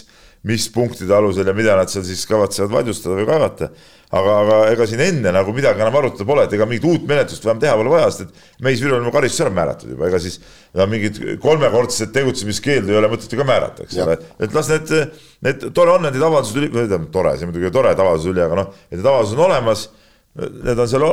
mis punktide alusel ja mida nad seal siis kavatsevad vaidlustada või kaevata. Aga, aga ega siin enne nagu midagi enam arutada pole, et ega mingit uut menetlust vähem teha pole vaja, sest et Meis Virul on karistus ära määratud juba, ega siis no, mingit kolmekordset tegutsemiskeeldu ei ole mõtet ju ka määrata, eks ole, et las need, need tore on, need avaldused tore, see muidugi tore, et avaldus üli, aga noh, et need avaldused on olemas need on seal,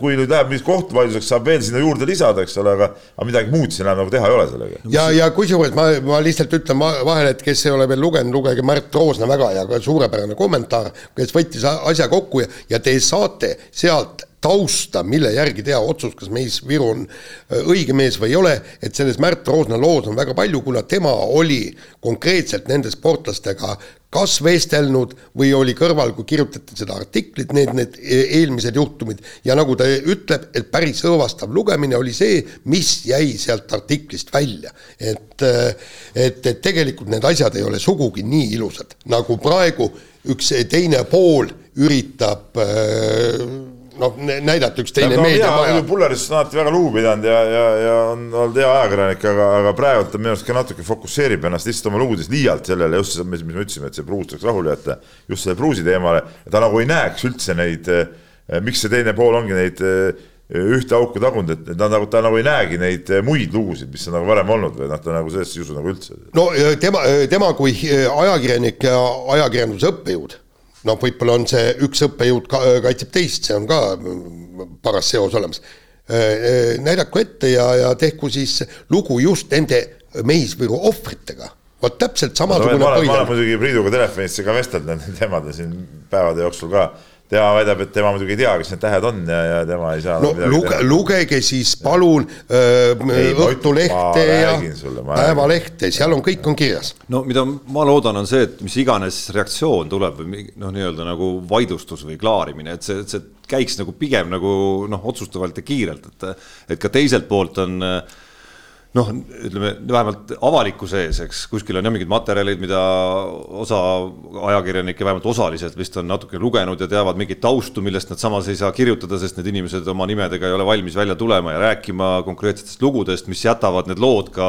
kui nüüd läheb mingis kohtuvaidluseks, saab veel sinna juurde lisada, eks ole, aga, aga midagi muud siin enam nagu teha ei ole sellega. ja, ja kusjuures ma, ma lihtsalt ütlen vahele, et kes ei ole veel lugenud, lugege Märt Roosna väga hea, suurepärane kommentaar, kes võttis asja kokku ja, ja te saate sealt tausta, mille järgi teha otsus, kas mees Viru on äh, õige mees või ei ole, et selles Märt Roosna loos on väga palju, kuna tema oli konkreetselt nende sportlastega kas vestelnud või oli kõrval, kui kirjutati seda artiklit, need, need e-, eelmised juhtumid ja nagu ta ütleb, et päris õõvastav lugemine oli see, mis jäi sealt artiklist välja. et, äh, et, et tegelikult need asjad ei ole sugugi nii ilusad, nagu praegu üks teine pool üritab äh, noh, näidata üks teine meediamaja. Pullerist on alati väga lugu pidanud ja, ja, ja on olnud hea ajakirjanik, aga, aga praegu ta minu arust ka natuke fokusseerib ennast lihtsalt oma lugudes liialt sellele, just see, mis me ütlesime, et see Pruus tuleks rahule jätta, just selle Pruusi teemale, ta nagu ei näeks üldse neid, eh, miks see teine pool ongi neid eh, ühte auku tagunud, et ta nagu, ta nagu ei näegi neid muid lugusid, mis on nagu varem olnud või noh, ta nagu sellesse ei usu nagu üldse. no tema, tema kui ajakirjanik ja ajakirjanduse õppejõud noh, võib-olla on see üks õppejõud ka, kaitseb teist, see on ka paras seos olemas. Näidaku ette ja, ja tehku siis lugu just nende mehisvõiru ohvritega. Vot täpselt samasugune no, ma, olen muidugi Priiduga telefonis ka vestelnud nende teemadel siin päevade jooksul ka tema väidab, et tema muidugi ei tea, kes need tähed on ja, ja tema ei saa no luge, lugege siis palun Õhtulehte ja Päevalehte, seal on, kõik on kirjas. no mida ma loodan, on see, et mis iganes reaktsioon tuleb või noh, nii-öelda nagu vaidlustus või klaarimine, et see, see käiks nagu pigem nagu noh, otsustavalt ja kiirelt, et et ka teiselt poolt on äh, noh, ütleme vähemalt avalikkuse ees, eks kuskil on jah mingid materjalid, mida osa ajakirjanikke vähemalt osaliselt vist on natuke lugenud ja teavad mingit taustu, millest nad samas ei saa kirjutada, sest need inimesed oma nimedega ei ole valmis välja tulema ja rääkima konkreetsetest lugudest, mis jätavad need lood ka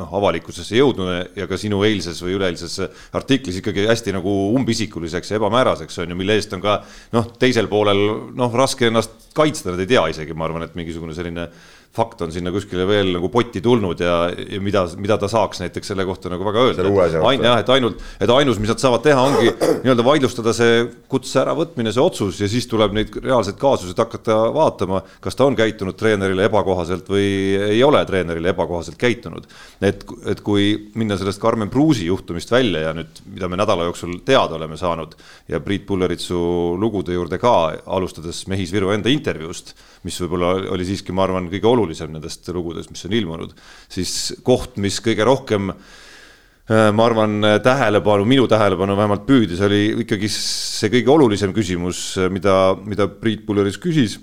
noh, avalikkusesse jõudnud ja ka sinu eilses või üleeilses artiklis ikkagi hästi nagu umbisikuliseks ja ebamääraseks on ju, mille eest on ka noh, teisel poolel noh, raske ennast kaitsta, nad ei tea isegi, ma arvan, et mingisugune selline fakt on sinna kuskile veel nagu potti tulnud ja, ja mida, mida ta saaks näiteks selle kohta nagu väga öelda. ain-, jah, et ainult, et ainus, mis nad saavad teha, ongi nii-öelda vaidlustada see kutse äravõtmine, see otsus ja siis tuleb neid reaalseid kaasuseid hakata vaatama, kas ta on käitunud treenerile ebakohaselt või ei ole treenerile ebakohaselt käitunud. et, et kui minna sellest Karmen Pruusi juhtumist välja ja nüüd, mida me nädala jooksul teada oleme saanud ja Priit Pulleritsu lugude juurde ka, alustades Mehis Viru enda intervjuust, mis võib-olla oli siiski, ma arvan, kõige olulisem olulisem nendest lugudest, mis on ilmunud, siis koht, mis kõige rohkem äh, ma arvan, tähelepanu, minu tähelepanu vähemalt püüdis, oli ikkagi see kõige olulisem küsimus, mida, mida Priit Pulleris küsis.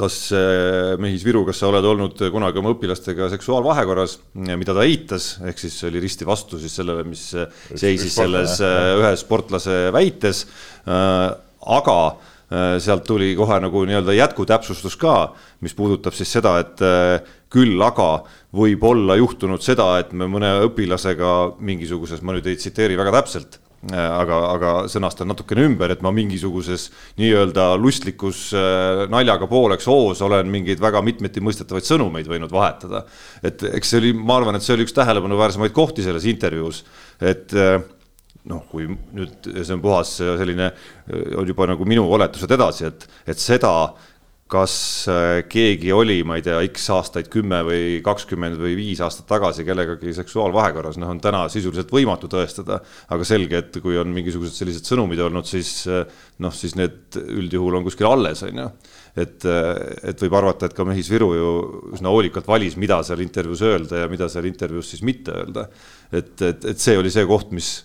kas äh, Mehis Viru, kas sa oled olnud kunagi oma õpilastega seksuaalvahekorras, mida ta eitas, ehk siis oli risti vastu siis sellele, mis seisis selles äh, ühe sportlase väites. aga Äh, sealt tuli kohe nagu nii-öelda jätkutäpsustus ka, mis puudutab siis seda, et äh, küll aga võib olla juhtunud seda, et me mõne õpilasega mingisuguses, ma nüüd ei tsiteeri väga täpselt, äh, aga, aga sõnastan natukene ümber, et ma mingisuguses nii-öelda lustlikus naljaga pooleks hoos olen mingeid väga mitmeti mõistetavaid sõnumeid võinud vahetada. et eks see oli, ma arvan, et see oli üks tähelepanuväärsemaid kohti selles intervjuus, et noh, kui nüüd see on puhas selline, on juba nagu minu oletused edasi, et, et seda kas äh, keegi oli, ma ei tea, X aastaid, kümme või kakskümmend või viis aastat tagasi kellegagi seksuaalvahekorras, noh, on täna sisuliselt võimatu tõestada. aga selge, et kui on mingisugused sellised sõnumid olnud, siis äh, noh, siis need üldjuhul on kuskil alles, on ju. et, äh, et võib arvata, et ka Mehis Viru ju üsna hoolikalt valis, mida seal intervjuus öelda ja mida seal intervjuus siis mitte öelda. et, et, et see oli see koht, mis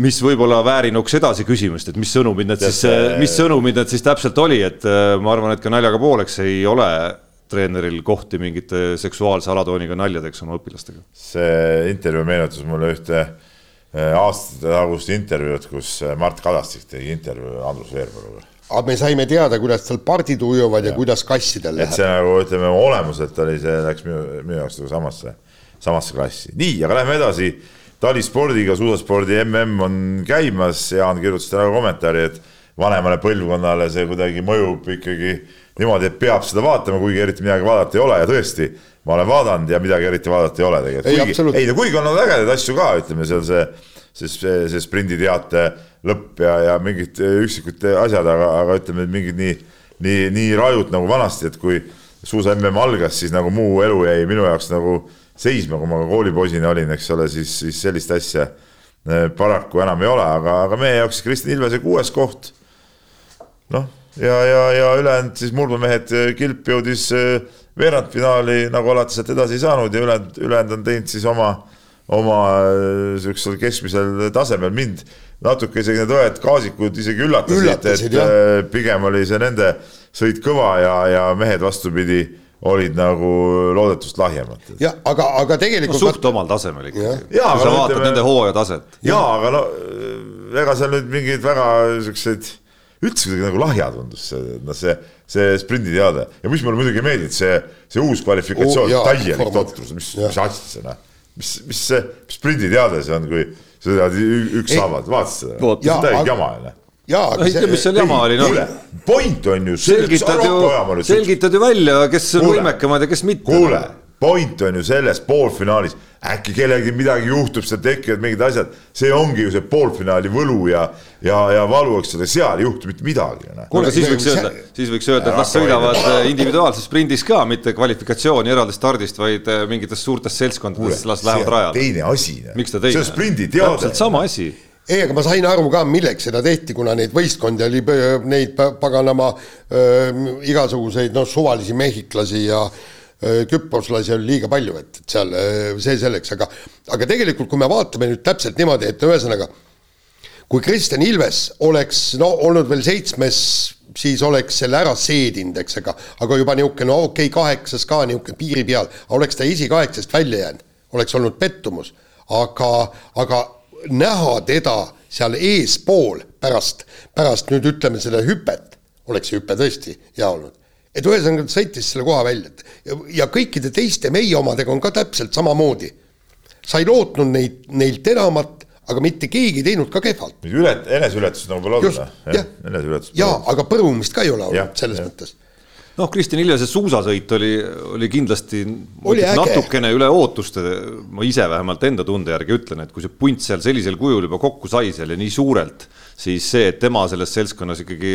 mis võib-olla väärinuks edasi küsimust, et mis sõnumid need siis, mis sõnumid need siis täpselt oli, et äh, ma arvan, et ka naljaga pooleks ei ole treeneril kohti mingite seksuaalse alatooniga naljadeks oma õpilastega. see intervjuu meenutas mulle ühte äh, aastate tagust intervjuud, kus äh, Mart Kadastik tegi intervjuu Andrus Veerpaluga. aga me saime teada, kuidas tal pardid ujuvad ja, ja kuidas kassidel läheb. et see nagu ütleme, olemuselt oli see, läks minu, minu jaoks nagu samasse, samasse klassi. nii, aga lähme edasi talispordiga, suusaspordi mm on käimas, Jaan kirjutas täna kommentaari, et vanemale põlvkonnale see kuidagi mõjub ikkagi niimoodi, et peab seda vaatama, kuigi eriti midagi vaadata ei ole ja tõesti, ma olen vaadanud ja midagi eriti vaadata ei ole tegelikult. ei kuigi on olnud ägedaid asju ka, ütleme seal see, see, see, see sprinditeate lõpp ja, ja mingid üksikud asjad, aga, aga ütleme, et mingid nii, nii, nii rajud nagu vanasti, et kui suusa mm algas, siis nagu muu elu jäi minu jaoks nagu seisma, kui ma ka koolipoisina olin, eks ole, siis, siis sellist asja eh, paraku enam ei ole, aga, aga meie jaoks Kristjan Ilvese kuues koht. noh, ja, ja, ja ülejäänud siis murdmamehed, eh, Kilp jõudis eh, veerandfinaali, nagu alati sealt edasi ei saanud ja ülejäänud, ülejäänud on teinud siis oma, oma sihukesel keskmisel tasemel mind natuke isegi need õed gaasikud isegi üllatasid, üllatasid, et jah. pigem oli see nende sõit kõva ja, ja mehed vastupidi olid nagu loodetust lahjemad. jah, aga, aga tegelikult no,. suht omal tasemel ikkagi. kui sa vaatad ütleme, nende hooaja taset. jaa, aga no ega seal nüüd mingeid väga siukseid, üldse kuidagi nagu lahja tundus see, noh, see, see sprinditeade ja mis mulle muidugi meeldib, see, see uus kvalifikatsioon oh,, täielik totrus, mis, mis asja see noh. mis, mis see sprinditeade see on, kui sa tead ükshaaval, vaatasid seda? see on täielik jama ju noh jaa, aga see. mis seal jama oli, noh. point on ju. selgitad ju, selgitad ju välja, kes on võimekamad ja kes mitte. kuule, point on ju selles poolfinaalis, äkki kellelgi midagi juhtub, seal tekivad mingid asjad, see ongi ju see poolfinaali võlu ja, ja, ja valu, eks ole, seal ei juhtu mitte midagi. Noh. kuule, siis võiks öelda, siis võiks öelda, et las sõidavad individuaalses sprindis ka, mitte kvalifikatsiooni eraldi stardist, vaid äh, mingitest suurtest seltskondadest, las lähevad rajale. teine asi. miks ta teine? see on sprindi teade. täpselt sama asi ei, aga ma sain aru ka, milleks seda tehti, kuna neid võistkondi oli, neid paganama äh, igasuguseid noh, suvalisi mehhiklasi ja äh, küproslasi oli liiga palju, et, et seal äh, see selleks, aga aga tegelikult, kui me vaatame nüüd täpselt niimoodi, et ühesõnaga kui Kristjan Ilves oleks no olnud veel seitsmes, siis oleks selle ära seedinud, eks, aga aga juba niisugune no okei okay,, kaheksas ka niisugune piiri peal, oleks ta esikaheksast välja jäänud, oleks olnud pettumus, aga, aga näha teda seal eespool pärast, pärast nüüd ütleme seda hüpet, oleks see hüpe tõesti hea olnud. et ühesõnaga ta sõitis selle koha välja, ja, ja kõikide teiste meie omadega on ka täpselt samamoodi. sa ei lootnud neid, neilt enamat, aga mitte keegi ei teinud ka kehvalt. ület-, eneseületust nagu pole olnud. jah, eneseületust. jaa, aga põrumist ka ei ole olnud selles ja. mõttes noh, Kristjan Iljase suusasõit oli, oli kindlasti oli natukene üle ootuste, ma ise vähemalt enda tunde järgi ütlen, et kui see punt seal sellisel kujul juba kokku sai seal ja nii suurelt, siis see, et tema selles seltskonnas ikkagi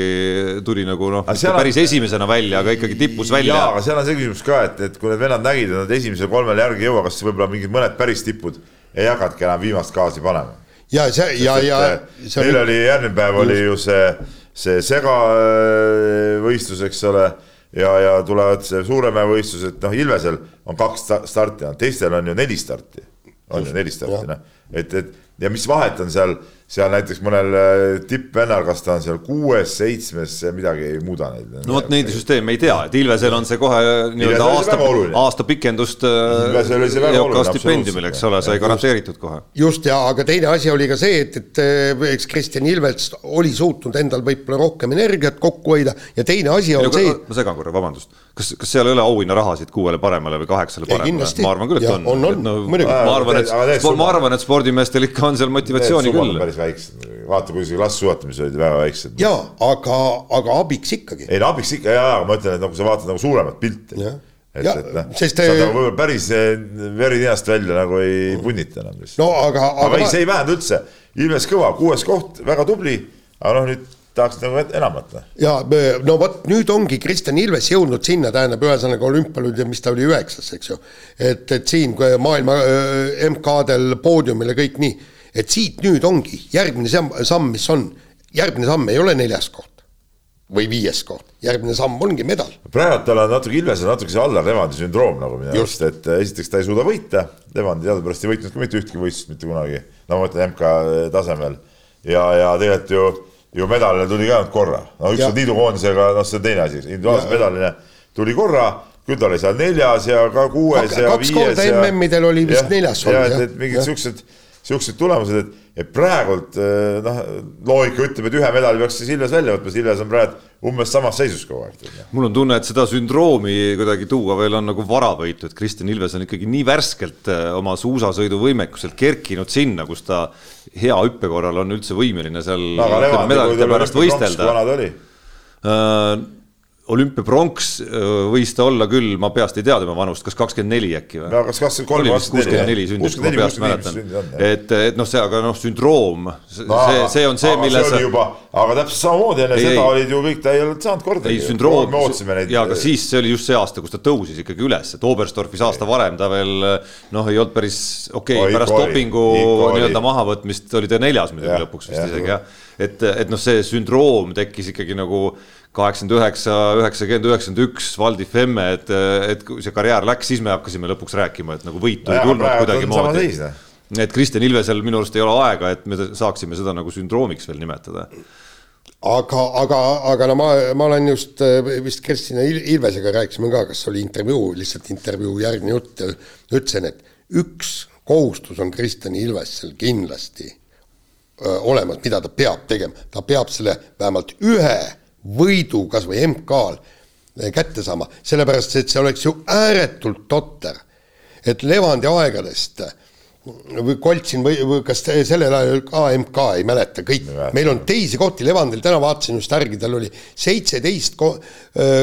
tuli nagu noh, päris on... esimesena välja, aga ikkagi tippus välja. jaa, aga seal on see küsimus ka, et, et kui need vennad nägid, et nad esimesel kolmel järgi ei jõua, kas võib-olla mingid mõned päris tipud ei hakanudki enam viimast gaasi panema. ja see ja, ja. meil oli järgmine päev oli ju see, see segavõistlus, eks ole ja, ja tulevad Suuremäe võistlused, noh, Ilvesel on kaks starti, teistel on ju neli starti, on ju neli starti, noh, et, et ja mis vahet on seal seal näiteks mõnel äh, tippvennal, kas ta on seal kuues, seitsmes, midagi ei muuda neid. no vot neid süsteeme ei tea, et Ilvesel on see kohe nii-öelda aasta, aasta pikendust äh, stipendiumil, eks ole, sai garanteeritud kohe. just ja, aga teine asi oli ka see, et, et äh, eks Kristjan Ilves oli suutnud endal võib-olla rohkem energiat kokku hoida ja teine asi on ja, see. ma segan korra, vabandust, kas, kas seal ei ole auhinnarahasid kuuele paremale või kaheksale paremale? ma arvan küll, et on. on, on, no, ma arvan, et, ma arvan, et spordimeestel ikka on seal motivatsiooni küll päris väiksed, vaata kui see lasssuusatamised olid väga väiksed. jaa, aga, aga abiks ikkagi. ei no abiks ikka jaa, aga ma ütlen, et nagu sa vaatad nagu suuremat pilti. et, et noh, sest sa nagu võib-olla päris eh, veri ninast välja nagu ei punnita enam. no aga, aga. aga ei, see ei vähenda üldse, Ilves Kõva, kuues koht, väga tubli, aga noh, nüüd tahaks nagu enamat. Noh. ja no vot nüüd ongi Kristjan Ilves jõudnud sinna, tähendab ühesõnaga olümpial mis ta oli üheksas, eks ju. et, et siin maailma MK-del poodiumil ja kõik nii, et siit nüüd ongi järgmine samm, samm, mis on, järgmine samm ei ole neljas koht või viies koht, järgmine samm ongi medal. praegu tal on natuke Ilvesel natuke see Allar Levandi sündroom nagu minu arust, et esiteks ta ei suuda võita, Levandi teadupärast ei võitnud ka mitte ühtki võistlust mitte kunagi, no ma mõtlen MK tasemel. Ja, ja tegelikult ju, ju medalile tuli ka ainult korra, no üks ja. on liidukoondisega, noh, see on teine asi, individuaalse medalina tuli korra, küll ta oli seal neljas ja ka kuues Kak, ja kaks viies. kaks korda MM-idel oli vist ja, neljas olnud. et, et mingid siuksed siuksed tulemused, et, et praegult eh, noh, loogika ütleb, et ühe medali peaks siis Ilves välja võtma, Ilves on praegu umbes samas seisus kogu aeg. mul on tunne, et seda sündroomi kuidagi tuua veel on nagu varavõitu, et Kristjan Ilves on ikkagi nii värskelt eh, oma suusasõiduvõimekuselt kerkinud sinna, kus ta hea hüppe korral on üldse võimeline seal no, medalite pärast võistelda. vana ta oli uh,? Olümpiapronks võis ta olla küll, ma peast ei tea tema vanust, kas kakskümmend neli äkki või? kas kakskümmend kolm, kakskümmend neli sündis, ma peast mäletan. et, et noh, see, aga noh, sündroom, see, see on see, milles. see oli juba, aga täpselt samamoodi enne ei, seda ei, olid ju kõik, ta ei olnud saanud kordagi. ei, sündroom, ja aga siis see oli just see aasta, kus ta tõusis ikkagi üles, et Oberstdorfis aasta varem ta veel noh, ei olnud päris okei okay,, pärast dopingu nii-öelda mahavõtmist oli ta neljas muidugi lõpuks vist isegi jah. et, et noh, see sündroom tekkis ikkagi nagu kaheksakümmend üheksa, üheksakümmend, üheksakümmend üks, Valdi Femme, et, et kui see karjäär läks, siis me hakkasime lõpuks rääkima, et nagu võitu ei tulnud kuidagimoodi. et Kristjan Ilvesel minu arust ei ole aega, et me saaksime seda nagu sündroomiks veel nimetada. Aga, aga, aga no ma, ma olen just vist Kristina Ilvesega rääkisime ka, kas oli intervjuu, lihtsalt intervjuu järgne jutt ütlesin, et üks kohustus on Kristjan Ilvesel kindlasti öö, olemas, mida ta peab tegema, ta peab selle vähemalt ühe võidu kas või MK-l eh, kätte saama, sellepärast et see oleks ju ääretult totter, et Levandi aegadest või Koltsin või, või kas sellel ajal ka MK ei mäleta, kõik, meil on teisi kohti, Levandil täna vaatasin just järgi, tal oli seitseteist ko,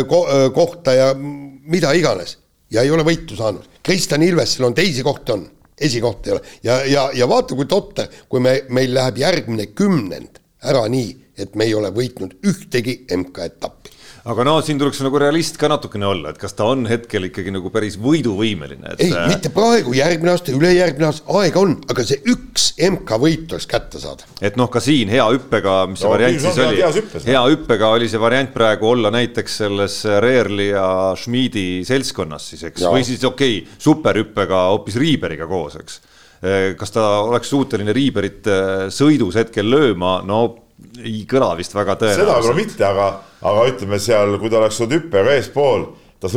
ko, kohta ja mida iganes. Ja ei ole võitu saanud. Kristjan Ilvesel on teisi kohti on, esikohta ei ole. Ja, ja, ja vaata, kui totter, kui me, meil läheb järgmine kümnend ära nii et me ei ole võitnud ühtegi MK-etappi. aga no siin tuleks nagu realist ka natukene olla, et kas ta on hetkel ikkagi nagu päris võiduvõimeline et.... ei, mitte praegu, järgmine aasta, ülejärgmine aasta, aega on, aga see üks MK-võit tuleks kätte saada. et noh, ka siin hea hüppega, mis see no, variant siis oli, hea hüppega oli see variant praegu olla näiteks selles Reerli ja Schmidi seltskonnas siis, eks, või siis okei okay,, superhüppega hoopis Riiberiga koos, eks? Kas ta oleks suuteline Riiberit sõidus hetkel lööma, no ei kõla vist väga tõenäoliselt. seda võib-olla mitte, aga, aga ütleme seal, kui ta oleks olnud hüppega eespool, ta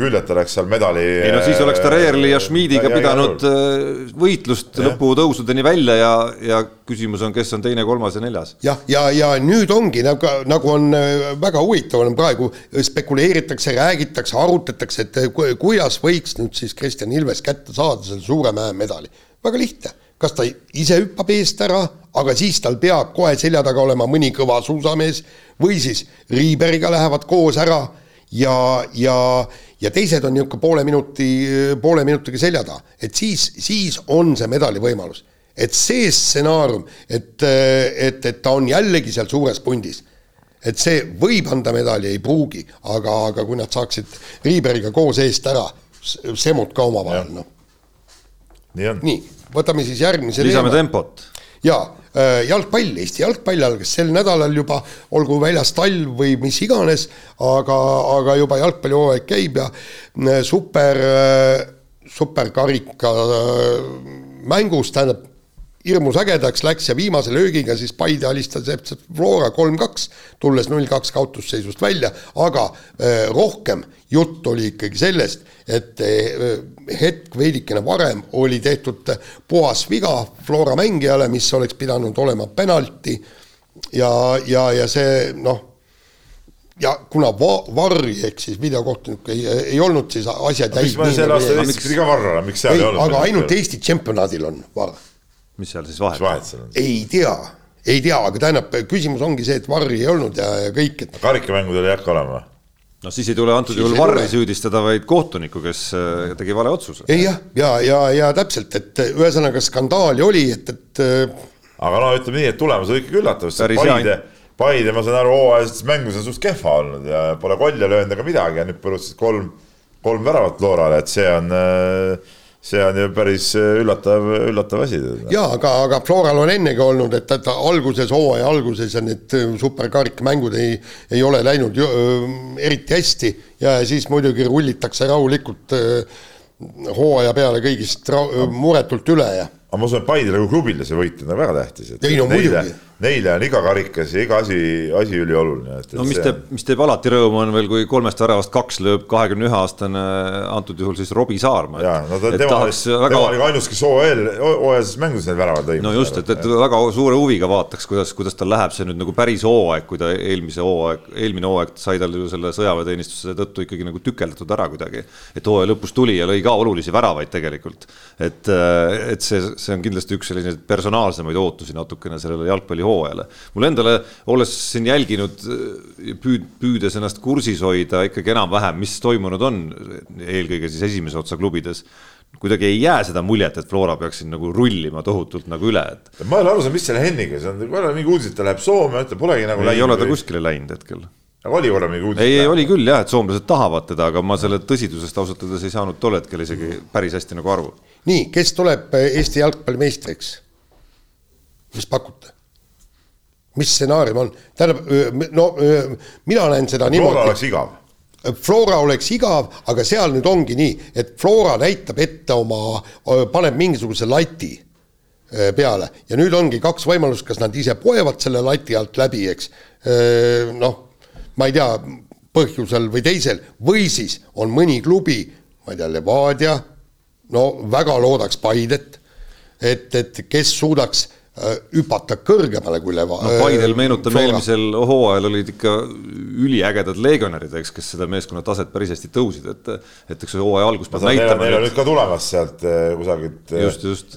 küll, et ta oleks seal medali. ei no siis oleks ta Reerli ja Schmidiga pidanud äh, võitlust ja. lõputõusudeni välja ja, ja küsimus on, kes on teine, kolmas ja neljas. jah, ja, ja, ja nüüd ongi nagu, nagu on äh, väga huvitav on praegu spekuleeritakse, räägitakse, arutatakse, et äh, kuidas võiks nüüd siis Kristjan Ilves kätte saada selle suure mäe medali. väga lihtne kas ta ise hüppab eest ära, aga siis tal peab kohe selja taga olema mõni kõva suusamees või siis Riiberiga lähevad koos ära ja, ja, ja teised on niisugune poole minuti, poole minutiga selja taha, et siis, siis on see medali võimalus. et see stsenaarium, et, et, et ta on jällegi seal suures pundis, et see võib anda medali, ei pruugi, aga, aga kui nad saaksid Riiberiga koos eest ära, semud ka omavahel, noh. nii on. nii võtame siis järgmise lisame teema. tempot. jaa, äh, jalgpall, Eesti jalgpall algas sel nädalal juba, olgu väljas talv või mis iganes, aga, aga juba jalgpallihooaeg käib ja äh, super, äh, superkarika mängus, tähendab hirmus ägedaks läks ja viimase löögiga siis Paide alistas täpselt Flora kolm-kaks, tulles null-kaks kaotusseisust välja, aga rohkem jutt oli ikkagi sellest, et hetk veidikene varem oli tehtud puhas viga Flora mängijale, mis oleks pidanud olema penalti ja, ja, ja see noh, ja kuna va-, varri ehk siis videokohtunik ei, ei olnud, siis asjad jäid miks selle aasta Eestis pidi ka varr olema, miks seal ei, ei olnud? aga ainult Eesti tšempionaadil on varr mis seal siis vahet, vahet seal on? ei tea, ei tea, aga tähendab, küsimus ongi see, et varri ei olnud ja, ja kõik, et. karikamängudel ei hakka olema? No siis ei tule antud juhul varri süüdistada, vaid kohtunikku, kes äh, tegi vale otsuse. ei jah, ja, ja, ja, ja täpselt, et ühesõnaga skandaali oli, et, et. Äh, aga no ütleme nii, et tulemus oli ikkagi üllatav, sest Paide, Paide, ma saan aru, hooajalistes mängudes on suht kehva olnud ja pole kolja löönud ega midagi ja nüüd põrustasid kolm, kolm väravat Floorale, et see on äh, see on ju päris üllatav, üllatav asi. jaa, aga, aga Floral on ennegi olnud, et, et alguses, hooaja alguses need superkarikamängud ei, ei ole läinud ju, eriti hästi ja siis muidugi rullitakse rahulikult hooaja peale kõigist muretult üle ja aga ma usun, et Paidele kui klubile see võit on nagu väga tähtis. ei no muidugi. Neile on iga karikas ja iga asi, asi ülioluline. no mis teeb, mis teeb alati rõõmu, on veel, kui kolmest väravast kaks lööb kahekümne ühe aastane, antud juhul siis Robbie Saarma. jaa, no ta, tema, väga... tema oli ka ainus, kes OL, OL-s mängudes need väravad lõi. no just, et, et väga suure huviga vaataks, kuidas, kuidas tal läheb see nüüd nagu päris hooaeg, kui ta eelmise hooaeg, eelmine hooaeg sai tal ju selle sõjaväeteenistuse tõttu ikkagi nagu tükeldatud ära kuidagi. et hooaja lõpus tuli ja lõi ka olulisi väravaid tegelikult. et, et see see on kindlasti üks selliseid personaalsemaid ootusi natukene sellele jalgpallihooajale. mul endale, olles siin jälginud, püüd-, püüdes ennast kursis hoida ikkagi enam-vähem, mis toimunud on, eelkõige siis esimese otsa klubides kuidagi ei jää seda muljet, et Flora peaks siin nagu rullima tohutult nagu üle, et. ma ei ole aru saanud, mis selle Henniga, see on korra mingi uudis, et ta läheb Soome, ta polegi nagu ei läinud. ei ole ta kuskile läinud hetkel. aga oli korra mingi uudis? ei, ei oli küll jah, et soomlased tahavad teda, aga ma selle tõsidusest ausalt öeldes ei saanud tol hetkel isegi päris hästi nagu aru nii, kes tuleb äh, Eesti jalgpallimeistriks? mis pakute? Mis stsenaarium on, tähendab, no mina näen seda niimoodi. Flora oleks igav. Flora oleks igav, aga seal nüüd ongi nii, et Flora näitab ette oma, paneb mingisuguse lati peale ja nüüd ongi kaks võimalust, kas nad ise poevad selle lati alt läbi, eks. noh, ma ei tea, põhjusel või teisel või siis on mõni klubi, ma ei tea, Levadia no väga loodaks Paidet, et, et kes suudaks hüpata kõrgemale kui Leva-. no Paidel äh, meenutame eelmisel hooajal olid ikka üliägedad legionärid, eks, kes seda meeskonna taset päris hästi tõusid, et et eks see hooaja algus peab näitama. Neil on nüüd ka tulemas sealt äh, kusagilt,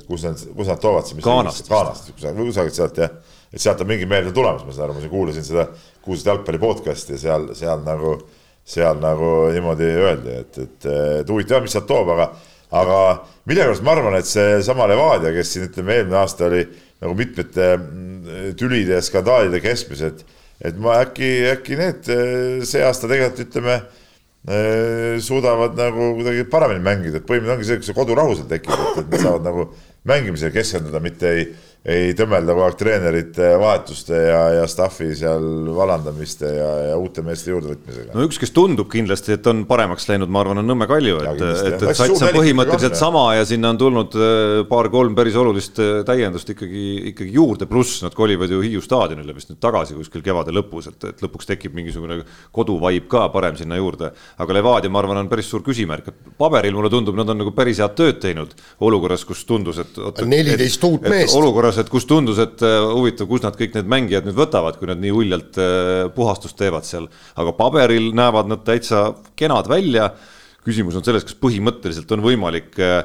kus nad, kus nad toovad siis Ghanast, Ghanast, kusagilt sealt jah, et sealt on mingi meelde tulemas, ma saan aru, ma kuulasin seda, kuulsin jalgpalli podcast'i ja seal, seal nagu, seal nagu niimoodi öeldi, et, et, et huvitav, mis sealt toob, aga aga millegipärast ma arvan, et seesama Levadia, kes siin ütleme, eelmine aasta oli nagu mitmete mm, tülide ja skandaalide keskmes, et et ma äkki, äkki need see aasta tegelikult ütleme eh, suudavad nagu kuidagi paremini mängida, et põhimõtteliselt ongi see, kui see kodurahu seal tekib, et nad saavad nagu mängimisele keskenduda, mitte ei ei tõmmelda kogu aeg treenerite vahetuste ja, ja staff'i seal vallandamiste ja, ja uute meeste juurdevõtmisega. no üks, kes tundub kindlasti, et on paremaks läinud, ma arvan, on Nõmme Kalju, et, et, et sats on põhimõtteliselt sama ja sinna on tulnud äh, paar-kolm päris olulist äh, täiendust ikkagi, ikkagi juurde, pluss nad kolivad ju Hiiu staadionile vist nüüd tagasi kuskil kevade lõpus, et, et lõpuks tekib mingisugune koduvaib ka parem sinna juurde. aga Levadia, ma arvan, on päris suur küsimärk, et paberil mulle tundub, nad on nagu päris head tööd teinud olukorras, kus tundus, et. neliteist uut meest. olukorras olukorras, et kus tundus, et äh, huvitav, kus nad kõik need mängijad nüüd võtavad, kui nad nii uljalt äh, puhastust teevad seal. aga paberil näevad nad täitsa kenad välja. küsimus on selles, kas põhimõtteliselt on võimalik äh,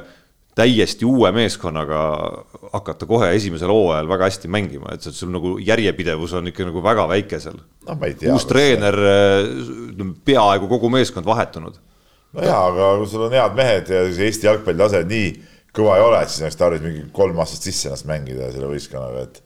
täiesti uue meeskonnaga hakata kohe esimesel hooajal väga hästi mängima, et sul nagu järjepidevus on ikka nagu väga väike seal no,. uus treener, peaaegu kogu meeskond vahetunud. no jaa, aga kui sul on head mehed ja Eesti jalgpalli tase nii kõva ei ole, et siis oleks tarvis mingi kolm aastat sisse ennast mängida selle võistkonnaga, et,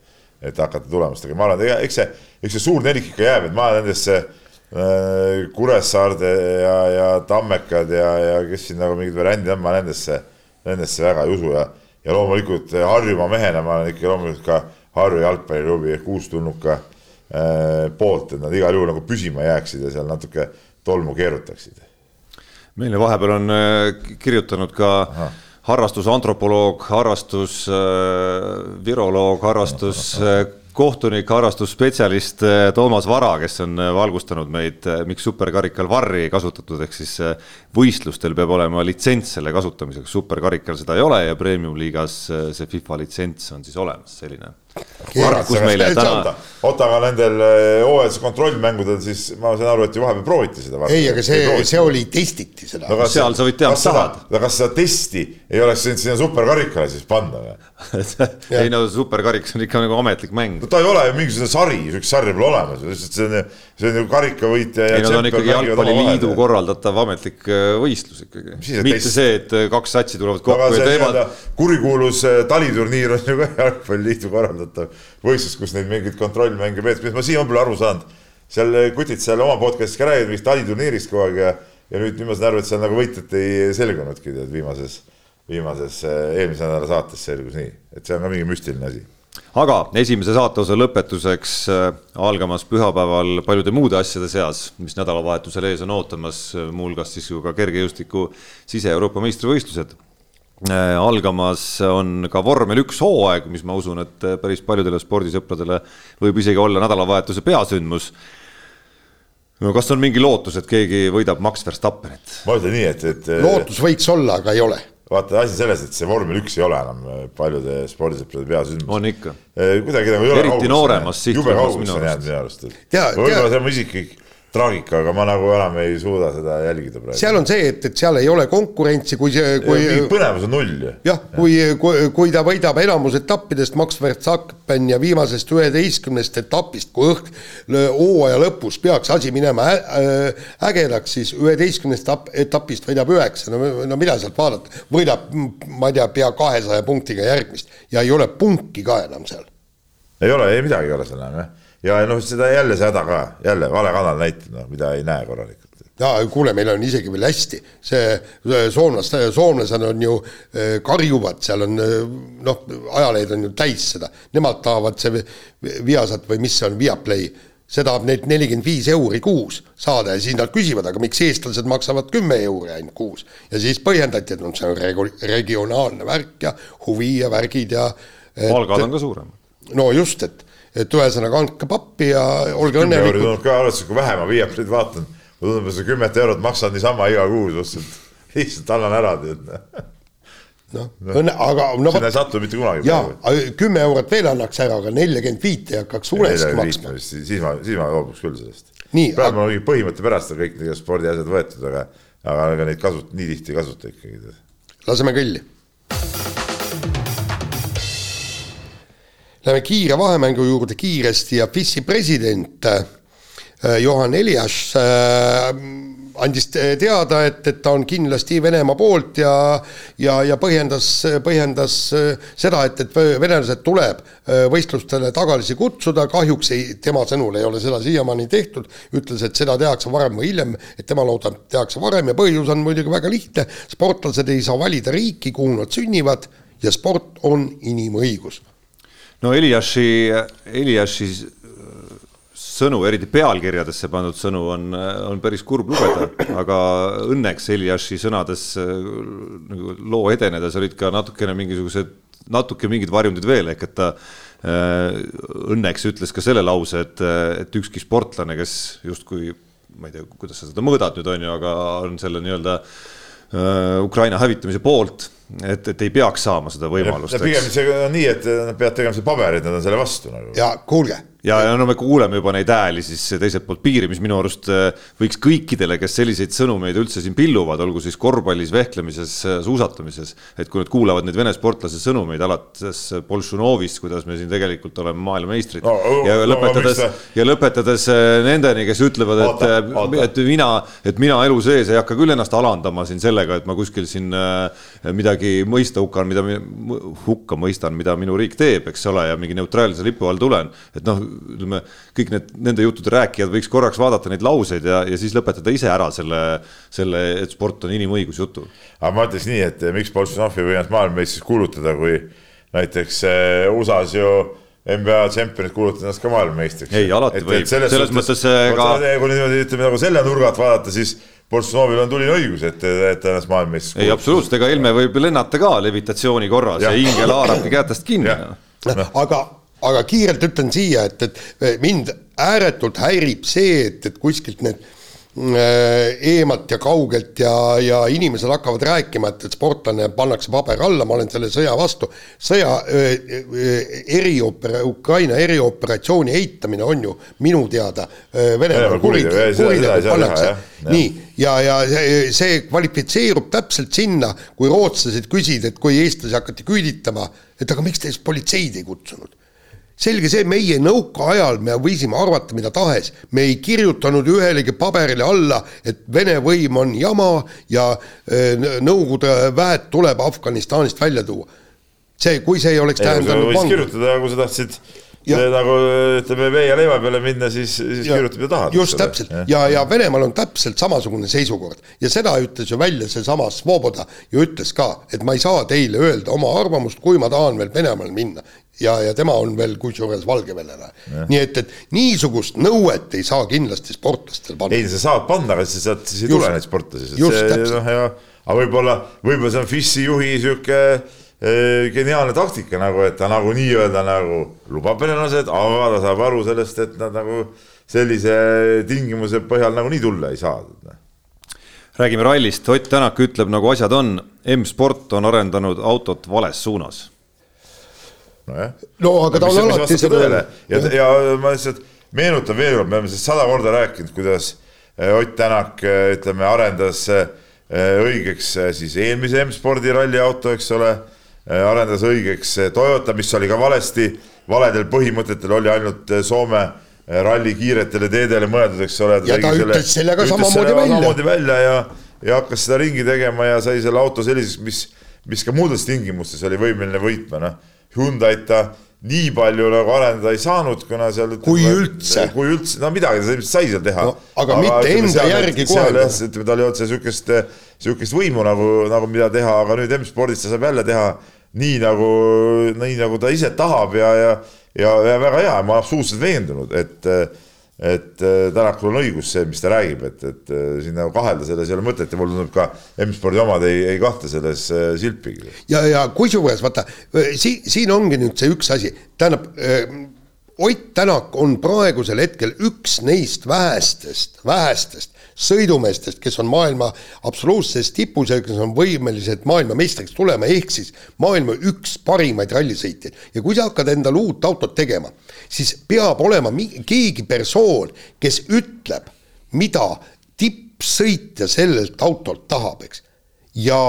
et hakata tulemust tegema, ma arvan, et eks see, eks see suur nelik ikka jääb, et ma nendesse äh, Kuressaarde ja, ja Tammekad ja, ja kes siin nagu mingid variandid on, ma nendesse, nendesse väga ei usu. Ja, ja loomulikult Harjumaa mehena ma olen ikka loomulikult ka Harju jalgpalliklubi ehk uustulnuka äh, poolt, et nad igal juhul nagu püsima jääksid ja seal natuke tolmu keerutaksid. meile vahepeal on äh, kirjutanud ka Aha harrastusantropoloog, harrastusviroloog, äh, harrastus äh, kohtunik, harrastusspetsialist äh, Toomas Vara, kes on valgustanud meid, miks superkarikal varri ei kasutatud, ehk siis võistlustel peab olema litsents selle kasutamiseks, superkarikal seda ei ole ja premium-liigas see FIFA litsents on siis olemas, selline tarkus meile täna. oota, aga nendel hooajalise kontrollmängudel siis ma saan aru, et ju vahepeal prooviti seda. ei, aga see, see oli, testiti seda no,. seal sa võid teha, mis tahad. aga kas seda testi ei oleks võinud sinna superkarikale siis panna või ei no superkarikas on ikka nagu ametlik mäng. no ta ei ole ju mingisugune sari, sihukest sarja pole olemas, lihtsalt see on, see on ju karikavõitja. ei no ta on ikkagi jalgpalliliidu korraldatav ametlik äh, võistlus ikkagi. mitte test... see, et äh, kaks satsi tulevad kokku ja teevad. kurikuulus äh, taliturniir on ju ka jalgpalliliidu korraldatav võistlus, kus neid mingeid kontrollmänge peetud, mis ma siiamaani pole aru saanud. seal kutid seal oma podcast'is ka räägivad mingist aliturniirist kogu aeg ja, ja nüüd, nüüd ma saan aru, et seal nagu võitjat ei selgunudki tead viimases, viimases eelmise nädala saates selgus nii, et see on ka mingi müstiline asi aga esimese saateosa lõpetuseks äh, algamas pühapäeval paljude muude asjade seas, mis nädalavahetusel ees on ootamas, muuhulgas siis ju ka kergejõustiku sise-Euroopa meistrivõistlused algamas on ka vormel üks hooaeg, mis ma usun, et päris paljudele spordisõpradele võib isegi olla nädalavahetuse peasündmus. no kas on mingi lootus, et keegi võidab Max Verstappenit? ma ütlen nii, et, et lootus võiks olla, aga ei ole vaata asi selles, et see vormel üks ei ole enam paljude spordisõprade peasündmus. on ikka. kuidagi nagu ei ole. eriti nooremas sihtrühmas minu arust. võib-olla see on mu isiklik traagika, aga ma nagu enam ei suuda seda jälgida praegu. seal on see, et, et seal ei ole konkurentsi, kui see, kui. põnevus on null ju. jah, kui, kui, kui ta võidab enamus etappidest, Max Verstappen ja viimasest üheteistkümnest etapist, kui õhk hooaja lõpus peaks asi minema ägedaks, siis üheteistkümnest etapist võidab üheksa, no, no mida sealt vaadata, võidab, ma ei tea, pea kahesaja punktiga järgmist ja ei ole punki ka enam seal. ei ole, ei midagi ei ole seal enam jah ja noh, seda jälle see häda ka, jälle vale kanal näitab, noh, mida ei näe korralikult. ja kuule, meil on isegi veel hästi, see soomlaste, soomlased on ju eh, karjuvad, seal on eh, noh, ajalehed on ju täis seda, nemad tahavad see Viasat või mis see on, Viaplay, see tahab neilt nelikümmend viis euri kuus saada ja siis nad küsivad, aga miks eestlased maksavad kümme euri ainult kuus. ja siis põhjendati, et noh, see on regu-, regionaalne värk ja huvi ja värgid ja et, palgad on ka suuremad. no just, et et ühesõnaga andke pappi ja olge õnnelikud. tundub ka arvestusega, kui vähe ma Viaplayd vaatan, mulle tundub, et see kümmet eurot maksad niisama iga kuu suhteliselt, lihtsalt annan ära, tead noh, õnne, aga no sinna ei satu mitte kunagi. jaa, kümme eurot veel annaks ära, aga nelikümmend viit ei hakkaks suuresti maksma. siis ma, siis ma loobuks küll sellest. praegu aga... mul on mingi põhimõtte pärast on kõik need spordiasjad võetud, aga, aga ega neid kasut-, nii tihti ei kasuta ikkagi. laseme kõlli Läheme kiire vahemängu juurde kiiresti ja FIS-i president äh, Johan Elias äh, andis teada, et, et ta on kindlasti Venemaa poolt ja ja, ja põhjendas, põhjendas äh, seda, et, et venelased tuleb võistlustele tagasi kutsuda, kahjuks ei, tema sõnul ei ole seda siiamaani tehtud, ütles, et seda tehakse varem või hiljem, et tema loodab, tehakse varem ja põhjus on muidugi väga lihtne, sportlased ei saa valida riiki, kuhu nad sünnivad ja sport on inimõigus no Eliashi, Eliashi sõnu, eriti pealkirjadesse pandud sõnu on, on päris kurb lugeda, aga õnneks Eliashi sõnades nagu loo edenedes olid ka natukene mingisugused, natuke mingid varjundid veel, ehk et ta äh, õnneks ütles ka selle lause, et, et ükski sportlane, kes justkui ma ei tea, kuidas sa seda mõõdad nüüd on ju, aga on selle nii-öelda äh, Ukraina hävitamise poolt et, et ei peaks saama seda võimalust. pigem see on nii, et nad peavad tegema selle paberi, et nad on selle vastu nagu. ja kuulge, ja, ja no me kuuleme juba neid hääli siis teiselt poolt piiri, mis minu arust äh, võiks kõikidele, kes selliseid sõnumeid üldse siin pilluvad, olgu siis korvpallis, vehklemises, äh, suusatamises, et kui nad kuulavad neid Vene sportlase sõnumeid alates Boltšanovist, kuidas me siin tegelikult oleme maailmameistrid no, ja lõpetades no, ja lõpetades nendeni, kes ütlevad, et, et mina, et mina elu sees ei hakka küll ennast alandama siin sellega, et ma kuskil siin midagi mõista hukkan, mida hukka mõistan, mida minu riik teeb, eks ole, ja mingi neutraalse lipu all tulen, et noh ütleme, kõik need, nende juttude rääkijad võiks korraks vaadata neid lauseid ja, ja siis lõpetada ise ära selle, selle, et sport on inimõigus jutu. aga ma ütleks nii, et miks Boltšanov ei või ennast maailmameistriks kuulutada, kui näiteks eh, USA-s ju NBA tšempionid kuulutavad ennast ka maailmameistriks. ei, alati et, võib, selles, selles mõttes eh, ka. kui niimoodi ütleme nagu selle nurga alt vaadata, siis Boltšanovil on tuline õigus, et, et ta ennast maailmameistriks ei, absoluutselt, ega Helme võib lennata ka levitatsiooni korras ja, ja hingel haarabki kätest kinni. aga aga kiirelt ütlen siia, et, et mind ääretult häirib see, et, et kuskilt need äh, eemalt ja kaugelt ja, ja inimesed hakkavad rääkima, et, et sportlane pannakse paber alla, ma olen selle sõja vastu. sõja äh, eriopera-, Ukraina erioperatsiooni eitamine on ju minu teada Venemaal kuritegu, nii, ja, ja see, see kvalifitseerub täpselt sinna, kui rootslased küsisid, et kui eestlasi hakati küüditama, et aga miks te siis politseid ei kutsunud selge see, meie nõukaajal me võisime arvata mida tahes, me ei kirjutanud ühelegi paberile alla, et Vene võim on jama ja äh, Nõukogude väed tuleb Afganistanist välja tuua. see, kui see ei oleks tähendanud võis kirjutada, kui sa tahtsid nagu ütleme, vee ja leiva peale minna, siis, siis ja, kirjutab ja tahad. just täpselt ja, ja, ja Venemaal on täpselt samasugune seisukord ja seda ütles ju välja seesama Svoboda ju ütles ka, et ma ei saa teile öelda oma arvamust, kui ma tahan veel Venemaale minna. Ja, ja tema on veel kusjuures valgevenelane. nii et, et niisugust nõuet ei saa kindlasti sportlastel panna. ei, sa saad panna, aga siis sealt siis ei tule neid sportlasi. just, täpselt. noh, ja aga võib-olla, võib-olla see on FIS-i juhi sihuke Äh, geniaalne taktika nagu, et ta nagu nii-öelda nagu lubab venelased, aga ta saab aru sellest, et nad nagu sellise tingimuse põhjal nagunii tulla ei saa. räägime rallist, Ott Tänak ütleb, nagu asjad on, M-sport on arendanud autot vales suunas. Nojah. no aga ta on alati seda. ja, ja ma lihtsalt meenutan veel kord, me oleme sellest sada korda rääkinud, kuidas äh, Ott Tänak, äh, ütleme, arendas õigeks siis eelmise M-spordi ralliauto, eks ole arendas õigeks Toyota, mis oli ka valesti, valedel põhimõtetel oli ainult Soome ralli kiiretele teedele mõeldud, eks ole. ja ta ütles selle, selle ka samamoodi välja. samamoodi välja ja, ja hakkas seda ringi tegema ja sai selle auto selliseks, mis, mis ka muudes tingimustes oli võimeline võitma, noh. Hyundai'd ta nii palju nagu arendada ei saanud, kuna seal kui üldse, kui üldse, no midagi ta sai seal teha no,. aga, mitte enda seal, järgi kohe. ütleme, tal ei olnud seda sihukest, sihukest võimu nagu, nagu mida teha, aga nüüd M-spordis ta saab jälle teha nii nagu, nii nagu ta ise tahab ja, ja, ja, ja väga hea, ma olen absoluutselt veendunud, et et Tänakul on õigus see, mis ta räägib, et, et siin nagu kahelda selles ei ole mõtet ja mulle tundub ka M-spordi omad ei, ei kahtle selles äh, silpigi. ja, ja kusjuures vaata siin, siin ongi nüüd see üks asi, tähendab Ott Tänak on praegusel hetkel üks neist vähestest, vähestest sõidumeestest, kes on maailma absoluutses tipus ja kes on võimelised maailmameistriks tulema, ehk siis maailma üks parimaid rallisõitjaid. ja kui sa hakkad endale uut autot tegema, siis peab olema keegi persoon, kes ütleb, mida tippsõitja sellelt autolt tahab, eks. ja,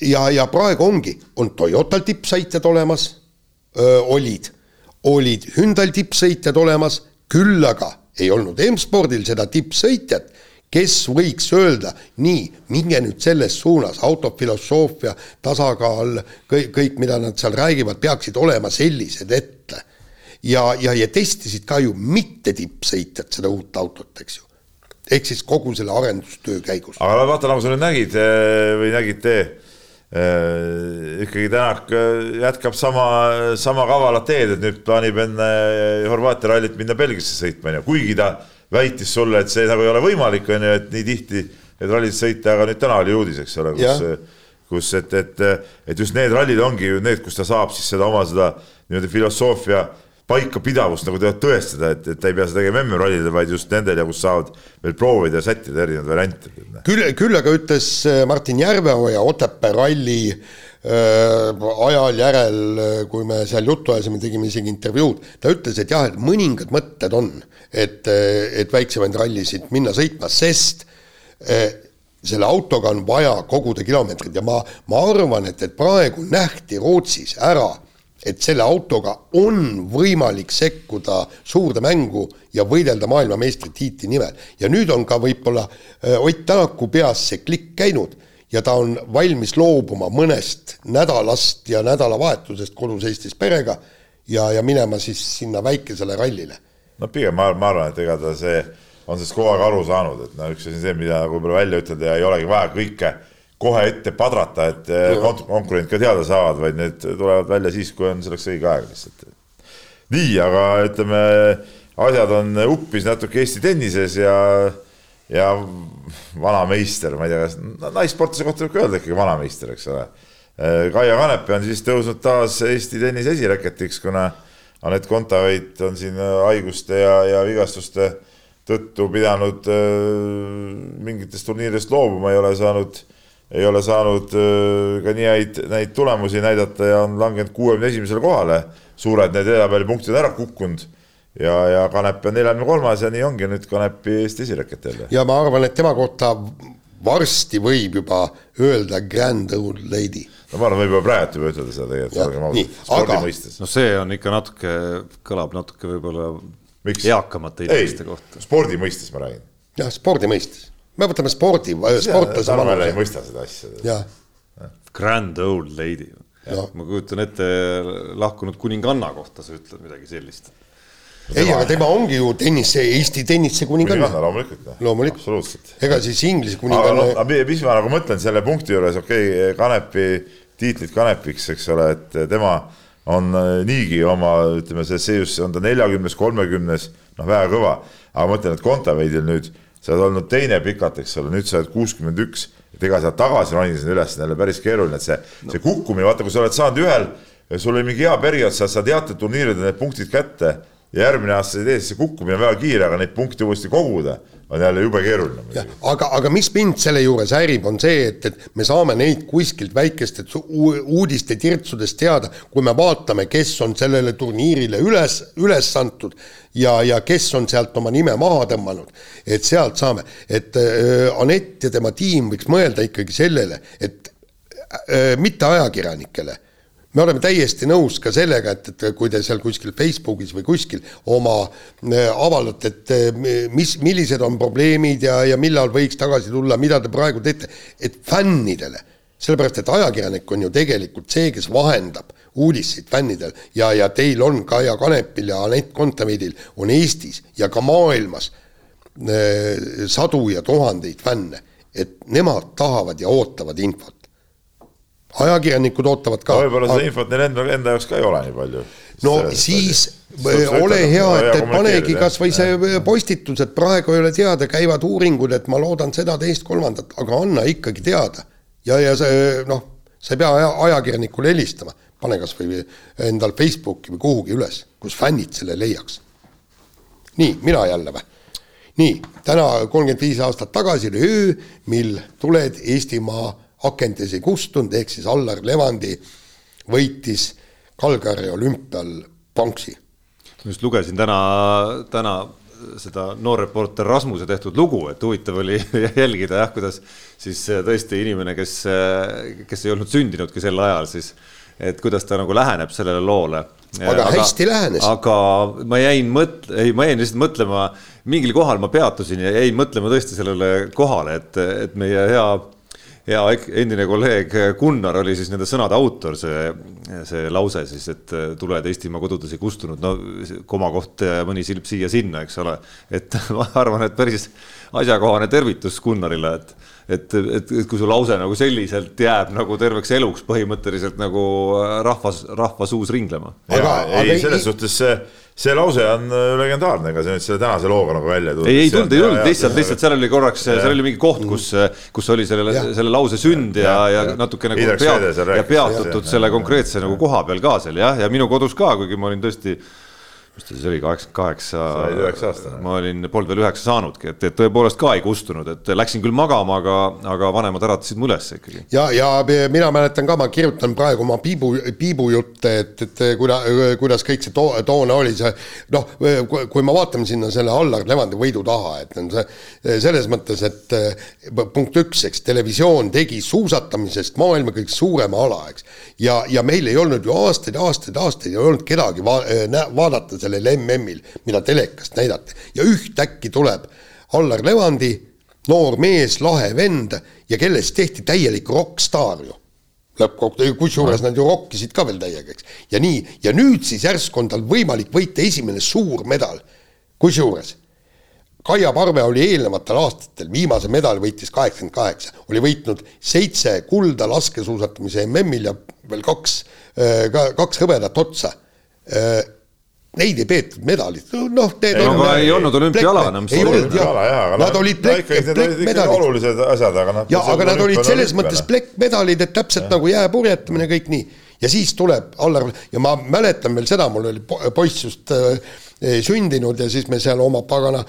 ja, ja praegu ongi, on Toyotal tippsõitjad olemas, olid, olid Hyundai tippsõitjad olemas, küll aga ei olnud M-spordil seda tippsõitjat kes võiks öelda, nii, minge nüüd selles suunas, autofilosoofia, tasakaal, kõik, kõik, mida nad seal räägivad, peaksid olema sellised ette. ja, ja, ja testisid ka ju mitte tippsõitjad seda uut autot, eks ju. ehk siis kogu selle arendustöö käigus. aga vaata, nagu sa nüüd nägid eh, või nägite eh, ikkagi Tänak eh, jätkab sama, sama kavalat teed, et nüüd plaanib enne Horvaatia rallit minna Belgiasse sõitma, on ju, kuigi ta väitis sulle, et see nagu ei ole võimalik, on ju, et nii tihti need rallid sõita, aga nüüd täna oli uudis, eks ole, kus, kus, et, et, et just need rallid ongi ju need, kus ta saab siis seda oma seda nii-öelda filosoofia paikapidavust nagu tõestada, et, et ta ei pea seda tegema MM-rallidel, vaid just nendel ja kus saavad veel proovida ja sättida erinevaid variante. küll, küll aga ütles äh, Martin Järveoja Otepää ralli äh, ajal järel, äh, kui me seal juttu ajasime, tegime isegi intervjuud, ta ütles, et jah, et mõningad mõtted on et, et väiksemaid rallisid minna sõitma, sest eh, selle autoga on vaja koguda kilomeetrid ja ma, ma arvan, et, et praegu nähti Rootsis ära, et selle autoga on võimalik sekkuda suurde mängu ja võidelda maailmameistritiitli nimel. ja nüüd on ka võib-olla eh, Ott Tänaku peas see klikk käinud ja ta on valmis loobuma mõnest nädalast ja nädalavahetusest kodus Eestis perega ja, ja minema siis sinna väikesele rallile no pigem ma, ma arvan, et ega ta see on sellest kogu aeg aru saanud, et no üks asi on see, mida võib-olla välja ütelda ja ei olegi vaja kõike kohe ette padrata, et eh, kont konkurendid ka teada saavad, vaid need tulevad välja siis, kui on selleks õige aeg lihtsalt. nii, aga ütleme, asjad on uppis natuke Eesti tennises ja, ja vanameister, ma ei tea, kas naissportlase kohta võib ka öelda ikkagi vanameister, eks ole. Eh, Kaia Kanepi on siis tõusnud taas Eesti tennise esireketiks, kuna Anett Kontaveit on siin äh, haiguste ja, ja vigastuste tõttu pidanud äh, mingitest turniiridest loobuma, ei ole saanud, ei ole saanud äh, ka nii häid, häid tulemusi näidata ja on langenud kuuekümne esimesele kohale. suured need edetabelipunktid ära kukkunud ja, ja Kanep on neljakümne kolmas ja nii ongi nüüd Kanepi Eesti esireket jälle. ja ma arvan, et tema kohta varsti võib juba öelda grand old lady no ma arvan, võib juba praegu juba ütelda seda tegelikult, spordi aga... mõistes. no see on ikka natuke, kõlab natuke võib-olla eakamate inimeste kohta. spordi mõistes ma räägin. jah, spordi mõistes. me võtame spordi, sportlase. Tarmo jälle ei mõista seda asja. Grand old lady. ma kujutan ette lahkunud kuninganna kohta sa ütled midagi sellist ei, aga tema ongi ju tennise, Eesti tennise kuninganna. kuninganna loomulikult. loomulikult. absoluutselt. ega siis Inglise kuninganna. aga mis ma nagu mõtlen selle punkti juures, okei okay,, Kanepi, tiitlit Kanepiks, eks ole, et tema on äh, niigi oma, ütleme, see seisus on ta neljakümnes, kolmekümnes, noh, väga kõva. aga ma mõtlen, et Kontaveidil nüüd, sa oled olnud teine pikalt, eks ole, nüüd sa oled kuuskümmend üks, et ega sealt tagasi ronida sinna üles on jälle päris keeruline, et see no., see kukkumine, vaata, kui sa oled saanud ühel, sul oli mingi hea periood, sa saad teatud turniiridel need punktid kätte järgmine aasta ei tee, siis see kukkumine on väga kiire, aga neid punkte uuesti koguda on jälle jube keeruline. aga, aga mis mind selle juures häirib, on see, et, et me saame neid kuskilt väikestest uudiste tirtsudest teada, kui me vaatame, kes on sellele turniirile üles, üles antud ja, ja kes on sealt oma nime maha tõmmanud. et sealt saame, et äh, Anett ja tema tiim võiks mõelda ikkagi sellele, et äh, mitte ajakirjanikele me oleme täiesti nõus ka sellega, et, et kui te seal kuskil Facebookis või kuskil oma äh, avaldate, et äh, mis, millised on probleemid ja, ja millal võiks tagasi tulla, mida te praegu teete, et fännidele, sellepärast et ajakirjanik on ju tegelikult see, kes vahendab uudiseid fännidel ja, ja teil on Kaia Kanepil ja Anett Kontaveidil on Eestis ja ka maailmas äh, sadu ja tuhandeid fänne, et nemad tahavad ja ootavad infot ajakirjanikud ootavad ka. võib-olla seda infot neil enda, enda jaoks ka ei ole nii palju. no siis ole hea, et, et panegi kasvõi see postitus, et praegu ei ole teada, käivad uuringud, et ma loodan seda, teist, kolmandat, aga anna ikkagi teada. ja, ja see noh, sa ei pea ajakirjanikule helistama, pane kasvõi endal Facebooki või kuhugi üles, kus fännid selle leiaks. nii, mina jälle või? nii, täna kolmkümmend viis aastat tagasi oli öö, mil tuled Eestimaa akentes ei kustunud, ehk siis Allar Levandi võitis Kalgari olümpial pronksi. ma just lugesin täna, täna seda noorreporter Rasmuse tehtud lugu, et huvitav oli jälgida jah, kuidas siis tõesti inimene, kes, kes ei olnud sündinudki sel ajal, siis et kuidas ta nagu läheneb sellele loole. aga hästi lähenes. aga ma jäin mõt-, ei, ma jäin lihtsalt mõtlema, mingil kohal ma peatusin ja jäin mõtlema tõesti sellele kohale, et, et meie hea hea endine kolleeg Gunnar oli siis nende sõnade autor, see, see lause siis, et tuled Eestimaa kodudes ei kustunud, no komakoht ja mõni silp siia-sinna, eks ole. et ma arvan, et päris asjakohane tervitus Gunnarile, et, et, et, et kui su lause nagu selliselt jääb nagu terveks eluks põhimõtteliselt nagu rahvas, rahva suus ringlema. ei, selles suhtes see see lause on äh, legendaarne, ega see nüüd selle tänase looga nagu välja ei tulnud. ei, ei tulnud, ei tulnud, lihtsalt, lihtsalt seal oli korraks, seal oli mingi koht, kus, kus oli selle, selle lause sünd ja, ja, ja natuke nagu peat, ja peatutud selle konkreetse nagu koha peal ka seal jah, ja minu kodus ka, kuigi ma olin tõesti mis ta siis oli, kaheksakümmend kaheksa. sa olid üheksa aastane. ma olin, polnud veel üheksa saanudki, et, et tõepoolest ka ei kustunud, et läksin küll magama, aga, aga vanemad äratasid mu üles ikkagi. ja, ja mina mäletan ka, ma kirjutan praegu oma piibu, piibujutte, et, et kuida-, kuidas kõik see too, toona oli, see noh, kui me vaatame sinna selle Allar Levandi võidu taha, et on see selles mõttes, et punkt üks, eks televisioon tegi suusatamisest maailma kõige suurema ala, eks. ja, ja meil ei olnud ju aastaid, aastaid, aastaid ei olnud kedagi va vaadata sellel MM-il, mida telekast näidati. Ja ühtäkki tuleb Allar Levandi, noor mees, lahe vend ja kellest tehti täielik rokkstaar ju. Lõppkokkuvõttes, kusjuures nad ju rokkisid ka veel täiega, eks. ja nii, ja nüüd siis järsku on tal võimalik võita esimene suur medal. kusjuures Kaia Parve oli eelnevatel aastatel, viimase medali võitis kaheksakümmend kaheksa, oli võitnud seitse kulda laskesuusatamise MM-il ja veel kaks, kaks hõbedat otsa neid ei peetud medalid, noh. ei, aga ei olnud olümpiala enam. ei olnud jah, nad olid plekk, plekkmedalid. olulised asjad, aga noh. ja, aga nad olid selles mõttes plekkmedalid, et täpselt nagu jääpurjetamine, kõik nii. ja siis tuleb Allar ja ma mäletan veel seda, mul oli poiss just äh, sündinud ja siis me seal oma pagana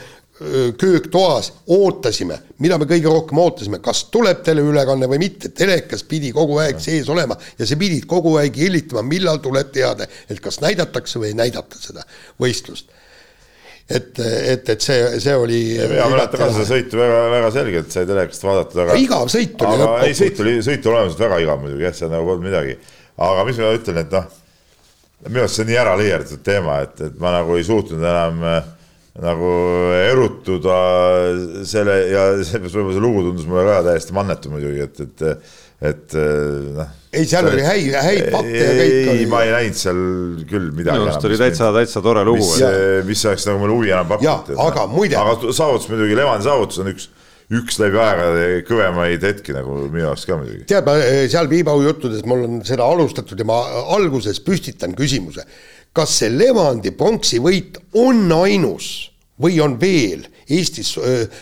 kööktoas ootasime, mida me kõige rohkem ootasime, kas tuleb teleülekanne või mitte, telekas pidi kogu aeg sees olema ja sa pidid kogu aeg jälitama, millal tuleb teade, et kas näidatakse või ei näidata seda võistlust. et, et, et see, see oli. mina mäletan ka seda sõitu väga-väga selgelt, sai telekast vaadatud, aga. igav sõit oli. aga ei, sõit oli, sõit oli olemuslikult väga igav muidugi jah, seal nagu polnud midagi. aga mis ma ütlen, et noh, minu arust see on nii ära liialdatud teema, et, et ma nagu ei suutnud enam äh, nagu erutuda selle ja seepärast võib-olla see lugu tundus mulle ka täiesti mannetu muidugi, et, et et noh. ei, seal oli häid, häid fakte ja kõik ei, ma ei näinud seal küll midagi. minu arust oli täitsa, täitsa tore lugu. mis, mis oleks nagu mulle huvi enam pakkunud. aga muide. aga saavutus muidugi, Levandi saavutus on üks üks läbi aegade kõvemaid hetki nagu minu jaoks ka muidugi. tead, ma seal Piibau juttudes mul on seda alustatud ja ma alguses püstitan küsimuse, kas see Levandi pronksi võit on ainus või on veel Eestis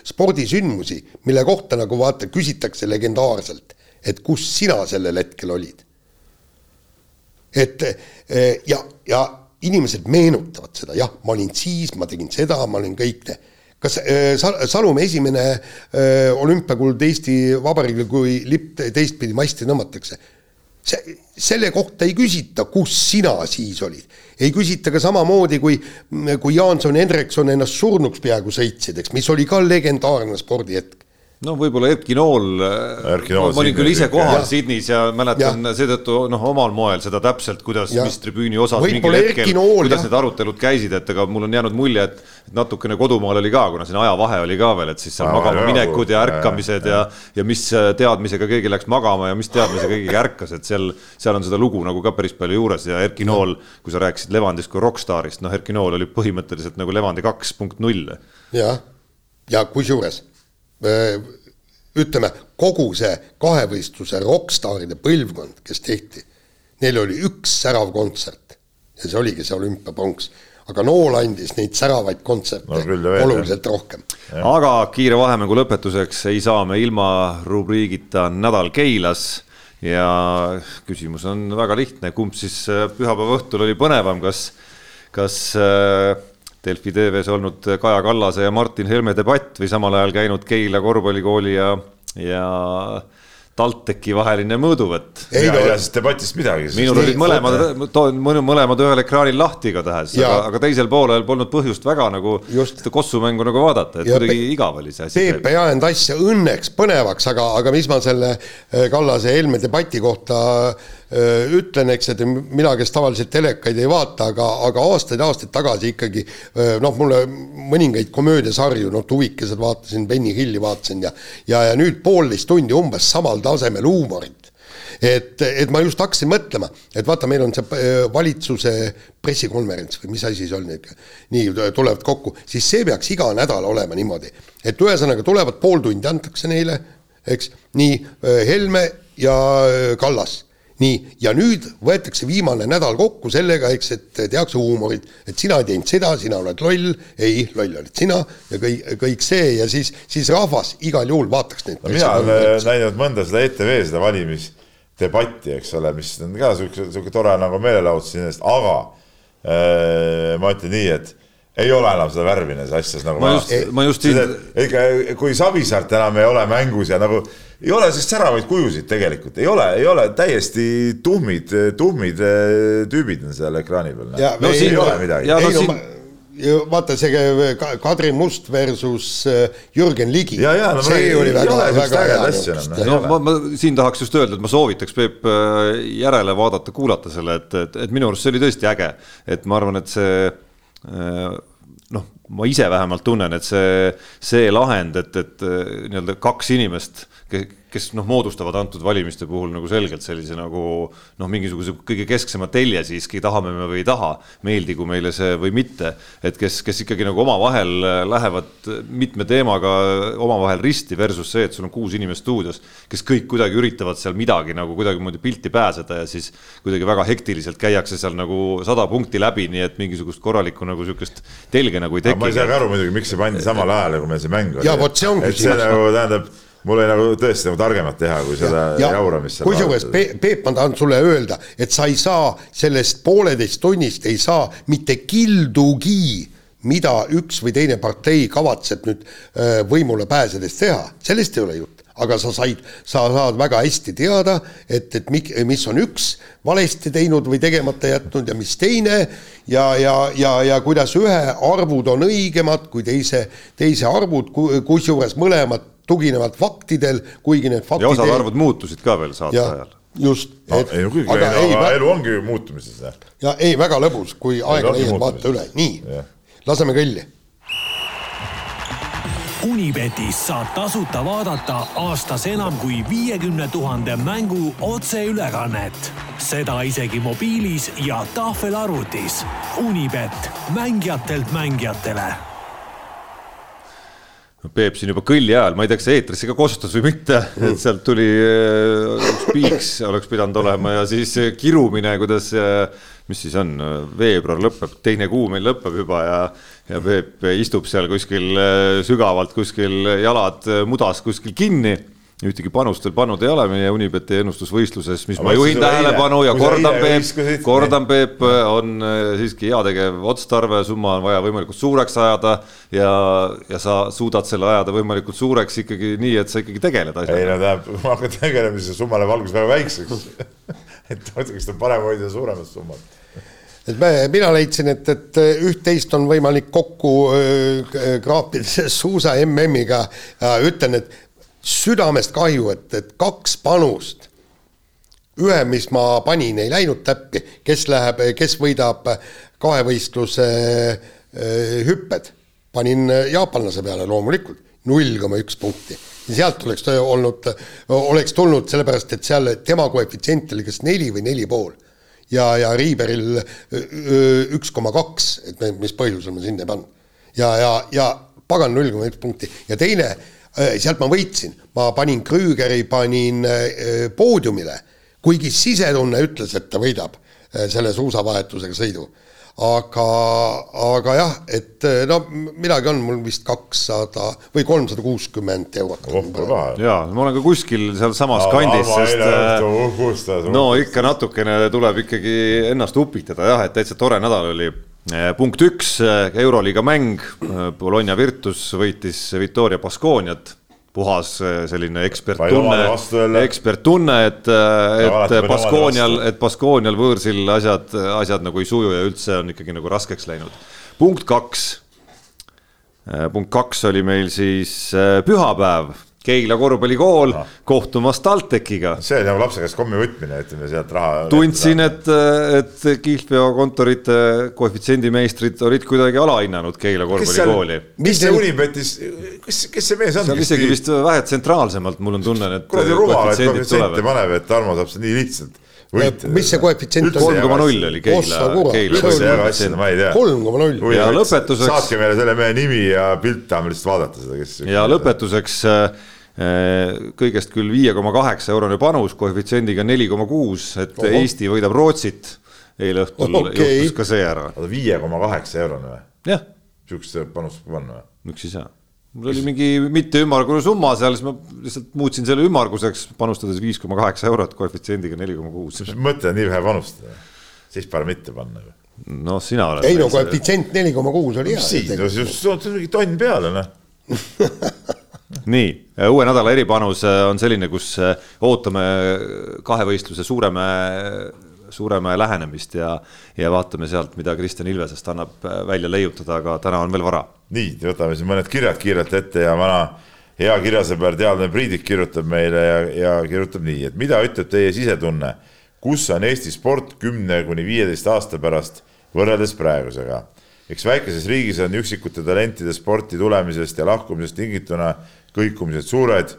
spordisündmusi, mille kohta nagu vaata, küsitakse legendaarselt, et kus sina sellel hetkel olid. et ja, ja inimesed meenutavad seda, jah, ma olin siis, ma tegin seda, ma olin kõik te kas äh, Salumäe esimene olümpiakuld Eesti Vabariigil, kui lipp teistpidi masti tõmmatakse, see, selle kohta ei küsita, kus sina siis olid. ei küsita ka samamoodi, kui, kui Jaanson Hendrikson ennast surnuks peaaegu sõitsid, eks, mis oli ka legendaarne spordihetk no võib-olla Erki Nool, ma olin küll ise kohal Sydneys ja mäletan seetõttu noh, omal moel seda täpselt, kuidas, mis tribüüni osas mingil hetkel, kuidas jah. need arutelud käisid, et ega mul on jäänud mulje, et natukene kodumaal oli ka, kuna siin ajavahe oli ka veel, et siis seal magama minekud ja ärkamised ja, ja mis teadmisega keegi läks magama ja mis teadmisega keegi ärkas, et seal, seal on seda lugu nagu ka päris palju juures ja Erki Nool, kui sa rääkisid Levandist kui rokkstaarist, noh, Erki Nool oli põhimõtteliselt nagu Levandi kaks punkt null. jah, ja kusjuures Äh, ütleme, kogu see kahevõistluse rokkstaaride põlvkond, kes tehti, neil oli üks särav kontsert. Ja see oligi see olümpiapronks aga Nool andis neid säravaid kontserte no, küll, oluliselt jah. rohkem. aga kiire vahemängu lõpetuseks ei saa me ilma rubriigita Nädal Keilas. Ja küsimus on väga lihtne, kumb siis äh, pühapäeva õhtul oli põnevam, kas, kas äh, Delfi TV-s olnud Kaja Kallase ja Martin Helme debatt või samal ajal käinud Keila korvpallikooli ja, ja TalTechi vaheline mõõduvõtt. ei no sellest debatist midagi. minul olid mõlemad, mõlemad ühel ekraanil lahti igatahes, aga, aga teisel poolel polnud põhjust väga nagu Just. seda kossumängu nagu vaadata, et kuidagi igav oli see asi. Peep ei ajanud asja õnneks põnevaks, aga, aga mis ma selle eh, Kallase ja Helme debati kohta eh, ütlen, eks, et mina, kes tavaliselt telekaid ei vaata, aga, aga aastaid-aastaid tagasi ikkagi eh, noh, mulle mõningaid komöödiasarju, noh, Tuvikesed vaatasin, Benny Hilli vaatasin ja ja, ja nüüd poolteist tundi umbes samal tasemel huumorit. et, et ma just hakkasin mõtlema, et vaata, meil on see äh, valitsuse pressikonverents või mis asi see on, nii tulevad kokku, siis see peaks iga nädal olema niimoodi, et ühesõnaga tulevad pool tundi antakse neile, eks, nii äh, Helme ja äh, Kallas nii, ja nüüd võetakse viimane nädal kokku sellega, eks, et tehakse huumorit, et sina ei teinud seda, sina oled loll, ei, loll oled sina ja kõik, kõik see ja siis, siis rahvas igal juhul vaataks neid no,. mina olen näinud mõnda seda ETV seda valimisdebatti, eks ole, mis on ka sihuke, sihuke tore nagu meelelahutus iseenesest, aga äh, ma ütlen nii, et ei ole enam seda värvi nendes asjades nagu ma just, ma just siin. ikka, kui Savisaart enam ei ole mängus ja nagu ei ole sellist säravaid kujusid tegelikult, ei ole, ei ole täiesti tuhmid, tuhmid eh, tüübid on seal ekraani peal. no siin ei ole midagi. No, siin... vaata see Kadri Must versus eh, Jürgen Ligi. No, see oli väga, väga hea. Noh. no ma, ma siin tahaks just öelda, et ma soovitaks Peep järele vaadata, kuulata selle, et, et, et minu arust see oli tõesti äge, et ma arvan, et see noh, ma ise vähemalt tunnen, et see, see lahend, et, et nii-öelda kaks inimest kes noh, moodustavad antud valimiste puhul nagu selgelt sellise nagu noh, mingisuguse kõige kesksemat telje siiski, tahame me või ei taha, meeldigu meile see või mitte. et kes, kes ikkagi nagu omavahel lähevad mitme teemaga omavahel risti versus see, et sul on kuus inimest stuudios, kes kõik kuidagi üritavad seal midagi nagu kuidagimoodi pilti pääseda ja siis kuidagi väga hektiliselt käiakse seal nagu sada punkti läbi, nii et mingisugust korralikku nagu sihukest telge nagu ei teki. ma ei saa ka aru muidugi, miks see pandi samal ajal, kui meil see mäng oli. ja vot see ongi. et see nagu tähendab mul oli nagu tõesti nagu targemat teha, kui seda ja, jauramist. kusjuures Peep, ma tahan sulle öelda, et sa ei saa sellest pooleteist tunnist ei saa mitte kildugi, mida üks või teine partei kavatseb nüüd võimule pääsedes teha, sellest ei ole jutt aga sa said, sa saad väga hästi teada, et, et mis on üks valesti teinud või tegemata jätnud ja mis teine ja, ja, ja, ja kuidas ühe arvud on õigemad kui teise, teise arvud, kusjuures mõlemad tuginevad faktidel, kuigi need faktid ja osad arvud muutusid ka veel saate ajal. just no,. ei no küll, aga ei, ei, elu ongi muutumises. ja ei, väga lõbus, kui aega leiad, vaata üle, nii, laseme kõlli Unibetis saad tasuta vaadata aastas enam kui viiekümne tuhande mängu otseülekannet. seda isegi mobiilis ja tahvelarvutis. Unibet, mängijatelt mängijatele Peep siin juba kõlli ajal, ma ei tea, kas eetrisse ka kosutas või mitte, et sealt tuli äh, üks piiks oleks pidanud olema ja siis kirumine, kuidas, äh, mis siis on, veebruar lõpeb, teine kuu meil lõpeb juba ja ja Peep istub seal kuskil äh, sügavalt kuskil jalad mudas kuskil kinni ühtegi panust veel pannud ei ole meie Unibeti ennustusvõistluses, mis Aga ma juhin tähelepanu ja kordan, Peep, kordan, Peep, on äh, siiski heategev otstarve, summa on vaja võimalikult suureks ajada ja, ja sa suudad selle ajada võimalikult suureks ikkagi nii, et sa ikkagi tegeled asjaga. ei no tähendab, kui ma hakkan tegelema, siis see summa läheb alguses väga väikseks. Et mõtleks, et parem hoida suuremat summat. Et me, mina leidsin, et, et üht-teist on võimalik kokku äh, kraapida suusa MM-iga ja ütlen, et südamest kahju, et, et kaks panust, ühe, mis ma panin, ei läinud täppi, kes läheb, kes võidab kahevõistluse eh, hüpped, panin jaapanlase peale loomulikult, null koma üks punkti. sealt oleks olnud, oleks tulnud sellepärast, et seal tema koefitsient oli kas neli või neli pool. Ja, ja Riiberil üks koma kaks, et mis põhjusel ma sinna ei pannud. ja, ja, ja pagan null koma üks punkti. Ja teine sealt ma võitsin, ma panin Krügeri, panin äh, poodiumile, kuigi sisetunne ütles, et ta võidab äh, selle suusavahetusega sõidu. aga, aga jah, et no midagi on mul vist kakssada või kolmsada kuuskümmend eurot. ja ma olen ka kuskil sealsamas kandis, sest no ikka natukene tuleb ikkagi ennast upitada jah, et täitsa tore nädal oli punkt üks, eh, Euroliiga mäng, eh, Bologna Virtus võitis Victoria Baskooniat, puhas selline eksperttunne, eksperttunne, et, et Baskoonial, et Baskoonial võõrsil asjad, asjad nagu ei suju ja üldse on ikkagi nagu raskeks läinud. punkt kaks, punkt kaks oli meil siis pühapäev Keila korvpallikool kohtumas TalTechiga. see oli nagu lapse käest kommi võtmine, ütleme sealt raha. tundsin, et, et kihlveokontorite koefitsiendimeistrid olid kuidagi alahinnanud Keila korvpallikooli. mis see Unibetis, kes, kes see mees on? seal isegi vist vähe tsentraalsemalt, mul on tunne, et. kuradi rumal, et koefitsiente paneb, et Tarmo saab seda nii lihtsalt võita. mis see koefitsient on? kolm koma null oli Keila, Keila. tea. kolm koma null. ja lõpetuseks. saatke meile selle mehe nimi ja pilt, tahame lihtsalt vaadata seda, kes. ja lõpetuseks Äh, kõigest küll viie koma kaheksa eurone panus koefitsiendiga neli koma kuus, et Oho. Eesti võidab Rootsit. eile õhtul okay. juhtus ka see ära. oota, viie koma kaheksa eurone või? jah. sihukest panust andma või? miks ei saa? mul oli mingi mitte ümmargune summa seal, siis ma lihtsalt muutsin selle ümmarguseks, panustades viis koma kaheksa eurot koefitsiendiga neli koma kuus. mis mõte on nii vähe panustada? siis parem mitte panna ju. noh, sina oled. ei no koefitsient neli koma kuus oli hea. siis, no siis on mingi tonn peale noh nii, uue nädala eripanus äh, on selline, kus äh, ootame kahevõistluse Suuremäe, Suuremäe lähenemist ja, ja vaatame sealt, mida Kristjan Ilvesest annab äh, välja leiutada, aga täna on veel vara. nii, võtame siis mõned kirjad kiirelt ette ja vana hea kirjasõber, teadlane Priidik kirjutab meile ja, ja kirjutab nii, et mida ütleb teie sisetunne, kus on Eesti sport kümne kuni viieteist aasta pärast võrreldes praegusega eks väikeses riigis on üksikute talentide sporti tulemisest ja lahkumisest tingituna kõikumised suured,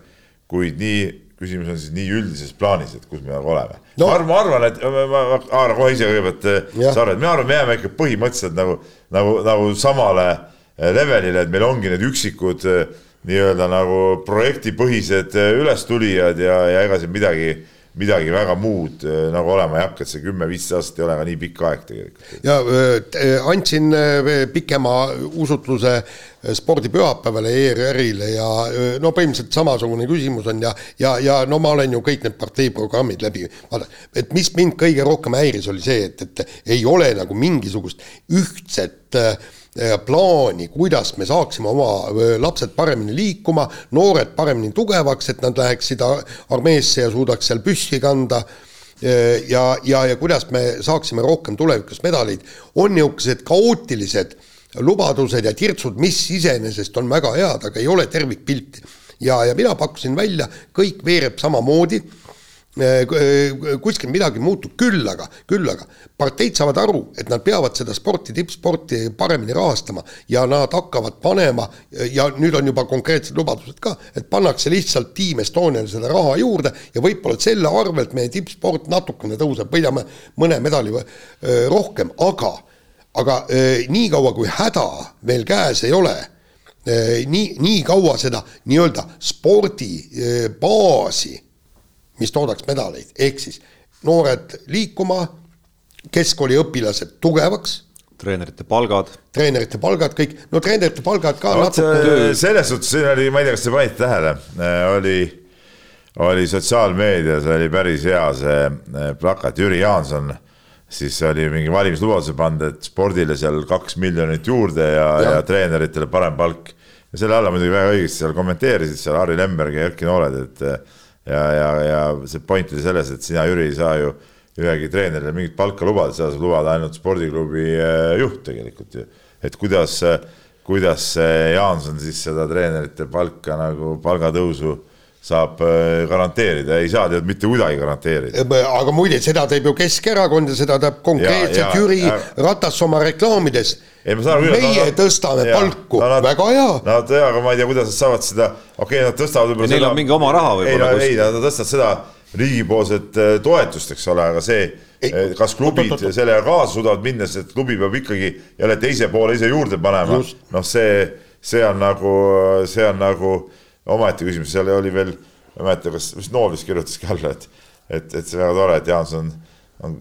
kuid nii, küsimus on siis nii üldises plaanis, et kus me nagu oleme. No.. ma arvan, et ma, ma, ma haaran kohe ise kõigepealt Sarve, et mina arvan, me jääme ikka põhimõtteliselt nagu, nagu, nagu samale eh, levelile, et meil ongi need üksikud eh, nii-öelda nagu projektipõhised ülestulijad ja, ja ega siin midagi midagi väga muud äh, nagu olema ei hakka, et see kümme-viisteist aastat ei ole ka nii pikk aeg tegelikult. ja äh, andsin äh, pikema usutluse spordipühapäevale ERR-ile ja no põhimõtteliselt samasugune küsimus on ja, ja, ja no ma olen ju kõik need parteiprogrammid läbi, vaata, et mis mind kõige rohkem häiris, oli see, et, et ei ole nagu mingisugust ühtset Äh, plaani, kuidas me saaksime oma äh, lapsed paremini liikuma, noored paremini tugevaks, et nad läheksid armeesse ja suudaks seal püssi kanda äh, ja, ja, ja kuidas me saaksime rohkem tulevikus medaleid, on niisugused kaootilised lubadused ja tirtsud, mis iseenesest on väga head, aga ei ole tervikpilti. ja, ja mina pakkusin välja, kõik veereb samamoodi kuskil midagi muutub, küll aga, küll aga. Parteid saavad aru, et nad peavad seda sporti, tippsporti paremini rahastama ja nad hakkavad panema ja nüüd on juba konkreetsed lubadused ka, et pannakse lihtsalt Team Estoniale seda raha juurde ja võib-olla selle arvelt meie tippsport natukene tõuseb, võidame mõne medali rohkem, aga, aga niikaua kui häda veel käes ei ole nii, nii kaua seda nii-öelda spordibaasi mis toodaks medaleid, ehk siis noored liikuma, keskkooliõpilased tugevaks treenerite palgad. treenerite palgad kõik, no treenerite palgad ka no, natuke. selles suhtes siin oli, ma ei tea, kas te panite tähele, äh, oli, oli sotsiaalmeedias oli päris hea see äh, plakat, Jüri Jaanson siis oli mingi valimislubaduse pannud, et spordile seal kaks miljonit juurde ja, ja., ja treeneritele parem palk. ja selle alla muidugi väga õigesti seal kommenteerisid seal Harri Lemberg ja Erki Nooled, et ja, ja, ja see point oli selles, et sina, Jüri, ei saa ju ühegi treenerile mingit palka lubada, seda saab lubada ainult spordiklubi äh, juht tegelikult ju. et kuidas, kuidas Jaanson siis seda treenerite palka nagu palgatõusu saab äh, garanteerida, ei saa tead mitte kuidagi garanteerida. aga muide, seda teeb ju Keskerakond ja seda teeb konkreetselt Jüri ja. Ratas oma reklaamides ei, meie tõstame ja, palku no,, väga hea. Nad jaa, aga ma ei tea, kuidas nad saavad seda, okei okay,, nad tõstavad võib-olla. Neil on mingi oma raha võib-olla. ei, ei, nad tõstavad seda riigipoolset äh, toetust, eks ole, aga see, äh, kas klubid sellega kaasa suudavad minna, sest klubi peab ikkagi jälle teise poole ise juurde panema. noh, see, see on nagu, see on nagu omaette küsimus, seal oli veel, ma ei mäleta, kas, vist Nool vist kirjutaski alla, et, et, et see väga tore, et Jaanson on, on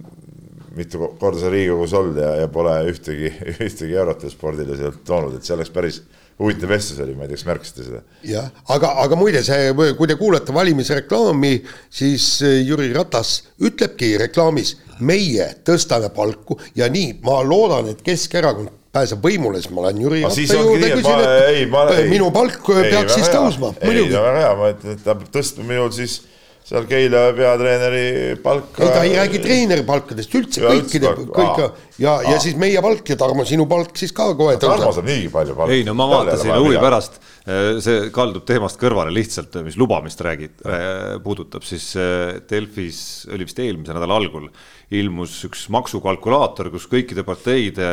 mitu korda seal Riigikogus olnud ja, ja pole ühtegi, ühtegi eurot spordile sealt toonud, et see oleks päris huvitav vestlus oli, ma ei tea, kas märkasite seda? jah, aga, aga muide, see, kui te kuulete valimisreklaami, siis eh, Jüri Ratas ütlebki reklaamis, meie tõstame palku ja nii, ma loodan, et Keskerakond pääseb võimule, siis ma lähen Jüri Ratta juurde, küsin, et ei, ma, ei, minu palk ei, peaks siis tõusma, muidugi. ei, väga hea, ma ütlen, et ta peab tõstma minul siis seal Keila peatreeneri palka. ei, ta ei räägi treeneri palkadest üldse, kõikide, kõik ja, ja, ja siis meie palk ja Tarmo, sinu palk siis ka kohe tõuseb. Tarmo saab niigi palju palka. ei no ma vaatasin huvi pärast, äh, see kaldub teemast kõrvale lihtsalt, mis lubamist räägid, äh, puudutab, siis äh, Delfis oli vist eelmise nädala algul ilmus üks maksukalkulaator, kus kõikide parteide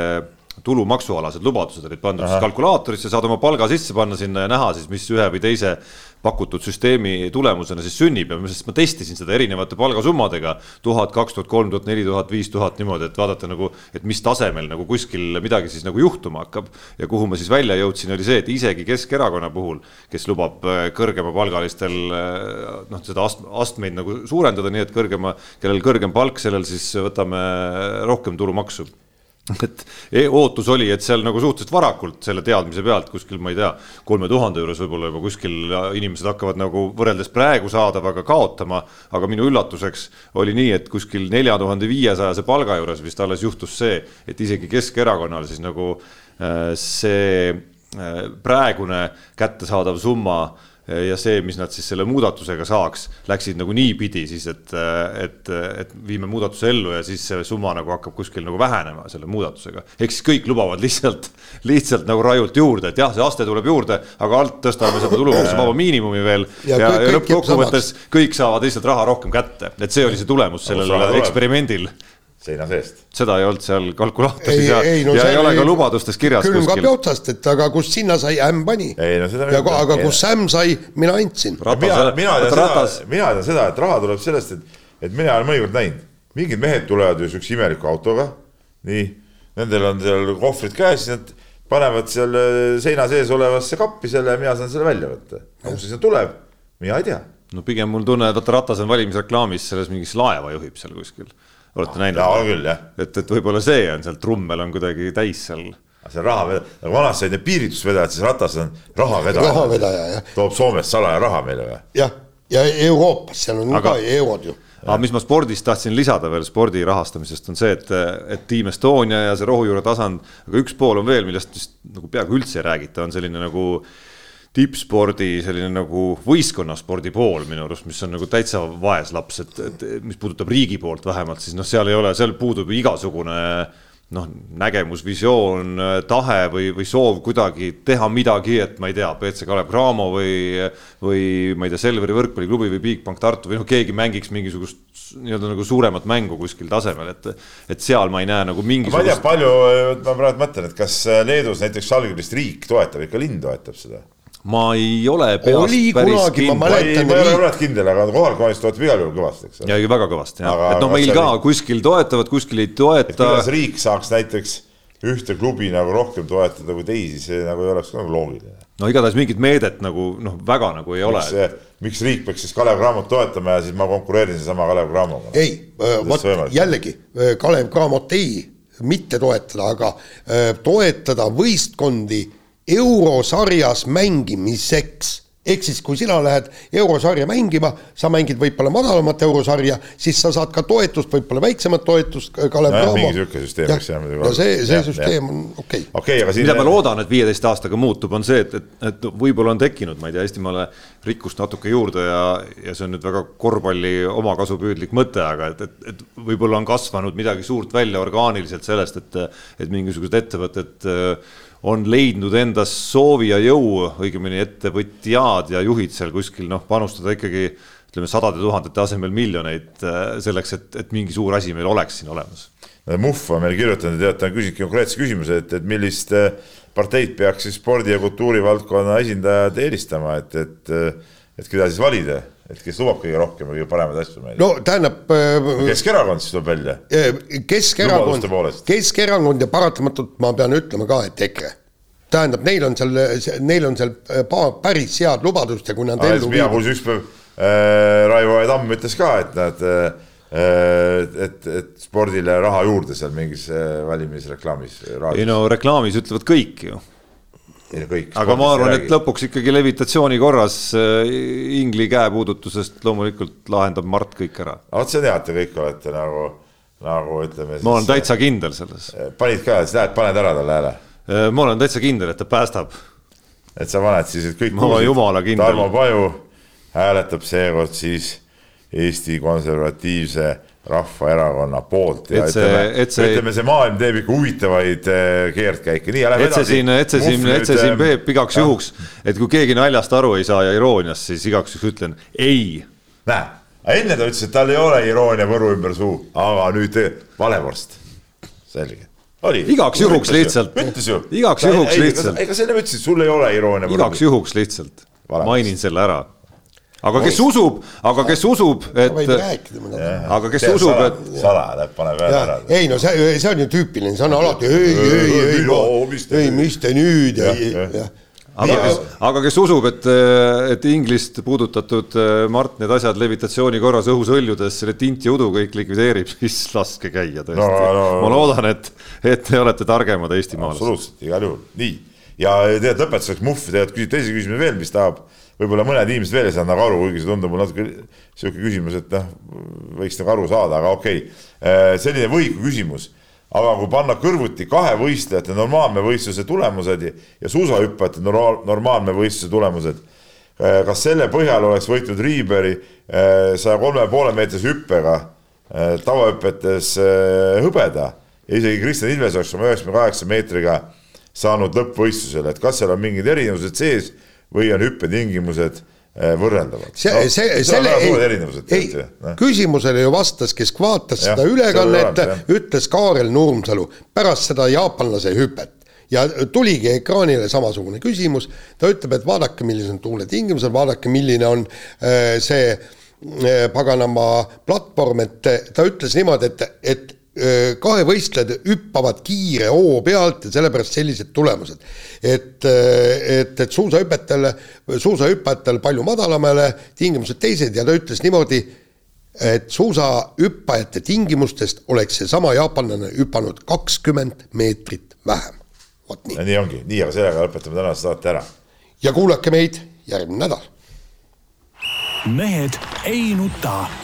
tulumaksualased lubadused olid pandud siis kalkulaatorisse, saad oma palga sisse panna sinna ja näha siis, mis ühe või teise pakutud süsteemi tulemusena siis sünnib ja sest ma testisin seda erinevate palgasummadega. tuhat, kaks tuhat, kolm tuhat, neli tuhat, viis tuhat niimoodi, et vaadata nagu, et mis tasemel nagu kuskil midagi siis nagu juhtuma hakkab. ja kuhu ma siis välja jõudsin, oli see, et isegi Keskerakonna puhul, kes lubab äh, kõrgemapalgalistel äh, noh, seda astmeid nagu suurendada, nii et kõrgema, kellel kõrgem palk, sellel siis võtame rohkem tulumaksu et e, ootus oli, et seal nagu suhteliselt varakult selle teadmise pealt kuskil, ma ei tea, kolme tuhande juures võib-olla juba kuskil inimesed hakkavad nagu võrreldes praegu saadavaga kaotama. aga minu üllatuseks oli nii, et kuskil nelja tuhande viiesajase palga juures vist alles juhtus see, et isegi Keskerakonnal siis nagu äh, see äh, praegune kättesaadav summa ja see, mis nad siis selle muudatusega saaks, läksid nagu niipidi siis, et, et, et viime muudatuse ellu ja siis see summa nagu hakkab kuskil nagu vähenema selle muudatusega. ehk siis kõik lubavad lihtsalt, lihtsalt nagu rajult juurde, et jah, see aste tuleb juurde, aga alt tõstame seda tulumaksuvaba miinimumi veel ja, ja, ja lõppkokkuvõttes kõik saavad lihtsalt raha rohkem kätte, et see oli see tulemus sellel eksperimendil seina seest. seda ei olnud seal kalkulaatoris ja, ei, no ja ei ole ka lubadustes kirjas kuskil. külmkapi otsast, et aga kus sinna sai, ämm pani. ja aga kus ämm sai, mina andsin. mina, mina tean seda, mina tean seda, et raha tuleb sellest, et, et mina olen mõnikord näinud, mingid mehed tulevad ju siukse imeliku autoga, nii, nendel on seal kohvrid käes, siis nad panevad seal äh, seina sees olevasse kappi selle ja mina saan selle välja võtta. aga kust see tuleb, mina ei tea. no pigem mul tunne, et vaata Ratas on valimisreklaamis selles mingis laeva juhib seal kuskil olete näinud? jaa, on küll, jah. et, et võib-olla see on seal, trummel on kuidagi täis seal. see rahavedaja, nagu vanasti olid need piiritusvedajad, siis Ratas on rahavedaja. rahavedaja, jah. toob Soomest salaja raha meile või? jah, ja Euroopas, seal on aga, ka eurod ju aga mis ma spordist tahtsin lisada veel spordi rahastamisest on see, et, et Team Estonia ja see rohujuure tasand, aga üks pool on veel, millest vist nagu peaaegu üldse ei räägita, on selline nagu äh, tippspordi selline nagu võistkonnaspordi pool minu arust, mis on nagu täitsa vaeslaps, et, et mis puudutab riigi poolt vähemalt, siis noh, seal ei ole, seal puudub igasugune noh, nägemus, visioon, tahe või, või soov kuidagi teha midagi, et ma ei tea, BC Kalev Cramo või, või ma ei tea, Selveri võrkpalliklubi või Bigbank Tartu või noh, keegi mängiks mingisugust nii-öelda nagu suuremat mängu kuskil tasemel, et, et seal ma ei näe nagu mingisugust. ma ei tea, palju, ma praegu mõtlen, et kas Leedus näiteks Žalgirist riik toetab, ikka linn toetab seda ma ei ole peast oli päris kunagi, ma kindel. mäletan, ma ei ole praegu kindel, aga kohalik omavalitsus toetab igal juhul kõvasti, eks ja väga kõvasti jah et noh, aga meil ka oli- kuskil toetavad, kuskil ei et toeta. kuidas riik saaks näiteks ühte klubi nagu rohkem toetada kui teisi, see nagu ei oleks ka nagu loogiline. no igatahes mingit meedet nagu noh, väga nagu ei ole. miks, miks riik peaks siis Kalev Cramot toetama ja siis ma konkureerin seesama Kalev Cramoga? ei, vot see võimalik? jällegi Kalev Cramot ei, mitte toetada, aga öö, toetada võistkondi eurosarjas mängimiseks ehk siis, kui sina lähed eurosarja mängima, sa mängid võib-olla madalamat eurosarja, siis sa saad ka toetust, võib-olla väiksemat toetust, Kalev Nojah, Cramo. mingi sihuke süsteem võiks jah ja olla. see, see Jah, süsteem on okei okay. okei, aga siin mida ma loodan, et viieteist aastaga muutub, on see, et, et, et võib-olla on tekkinud, ma ei tea, Eestimaale rikkust natuke juurde ja, ja see on nüüd väga korvpalli omakasupüüdlik mõte, aga et, et, et võib-olla on kasvanud midagi suurt välja orgaaniliselt sellest, et, et mingisugused ettevõtted äh, on leidnud endas soovi ja jõu, õigemini ettevõtjad ja juhid seal kuskil noh, panustada ikkagi ütleme sadade tuhandete asemel miljoneid äh, selleks, et, et mingi suur asi meil oleks siin olemas. Muhv on meile kirjutanud ja ta küsinud konkreetse küsimuse, et, et millist äh, parteid peaks siis spordi ja kultuurivaldkonna esindajad eelistama, et, et, et keda siis valida, et kes lubab kõige rohkem ja kõige paremaid asju meile no tähendab äh, Keskerakond siis tuleb välja. Keskerakond Lubaduste poolest., Keskerakond ja paratamatult ma pean ütlema ka, et EKRE. tähendab, neil on seal, neil on seal äh, pa- päris head lubadust ja kui nad ellu mina kuulsin ükspäev äh, Raivo E. Tamm ütles ka, et nad äh, et, et spordile raha juurde seal mingis äh, valimisreklaamis. ei no reklaamis ütlevad kõik ju kõik. aga ma arvan, et lõpuks ikkagi levitatsiooni korras äh, ingli käepuudutusest loomulikult lahendab Mart kõik ära. vot see on hea, et te kõik olete nagu, nagu ütleme. ma olen täitsa kindel selles. panid ka, siis lähed, paned ära talle hääle? ma olen täitsa kindel, et ta päästab. et sa paned siis, et kõik. ma olen jumala kindel. Tarmo Paju hääletab seekord siis Eesti Konservatiivse Rahvaerakonna poolt ja Et see- ütleme, et see- ütleme, see maailm teeb ikka huvitavaid äh, keerdkäike, nii ja lähme et see siin, et see siin, et see siin Peep igaks juhuks, et kui keegi naljast aru ei saa ja irooniast, siis igaks juhuks ütlen ei. näe, enne ta ütles, et tal ei ole iroonia võru ümber suu, aga nüüd eh, valevorst, selge. oli. Igaks juhuks lihtsalt. ütles ju. Igaks juhuks lihtsalt. ega sa enne ütlesid, sul ei ole iroonia igaks juhuks lihtsalt mainin selle ära. Aga kes usub, aga kes usub, et, võid rääkida mulle. aga kes usub, et salaja läheb, paneb ära ära. ei no see, see on ju tüüpiline, see on alati ei, ei, ei, ei, nüüd? mis te nüüd ja, jah. ja. aga kes, aga kes usub, et, et Inglist puudutatud äh, Mart need asjad levitatsiooni korras õhus hõljudes selle tint ja udu kõik likvideerib, siis laske käia tõesti No, no, no. ma loodan, et, et te olete targemad eestimaalased. absoluutselt, igal juhul, nii. ja tegelikult lõpetuseks Muhv tegelikult küsib teise küsimuse veel, mis tahab, võib-olla mõned inimesed veel ei saanud nagu aru, kuigi see tundub mulle natuke sihuke küsimus, et noh, võiks nagu aru saada, aga okei. Okay.. selline võiku küsimus, aga kui panna kõrvuti kahe võistlejate normaalne võistluse tulemused ja, ja suusahüppajate normaal, normaalne võistluse tulemused, kas selle põhjal oleks võitnud Riiberi saja kolme poole meetrise hüppega tavahüpetes hõbeda? Ja isegi Kristjan Ilves oleks oma üheksakümne kaheksa meetriga saanud lõppvõistlusele, et kas seal on mingid erinevused sees või on hüppetingimused eh, võrreldavad? see No, see, selle ei ei noh., küsimusele ju vastas, kes vaatas Jah, seda ülekannet ütles Kaarel Nurmsalu pärast seda jaapanlase hüpet. Ja tuligi ekraanile samasugune küsimus, ta ütleb, et vaadake, millised on tuuletingimused, vaadake, milline on äh, see äh, paganama platvorm, et ta ütles niimoodi, et, et kahevõistlejad hüppavad kiire hoo pealt ja sellepärast sellised tulemused. et, et, et suusahüpetel, suusahüppajatel palju madalamale tingimused teised ja ta ütles niimoodi, et suusahüppajate tingimustest oleks seesama jaapanlane hüpanud kakskümmend meetrit vähem. vot nii. nii ongi, nii, aga sellega lõpetame tänase saate ära. ja kuulake meid järgmine nädal. mehed ei nuta.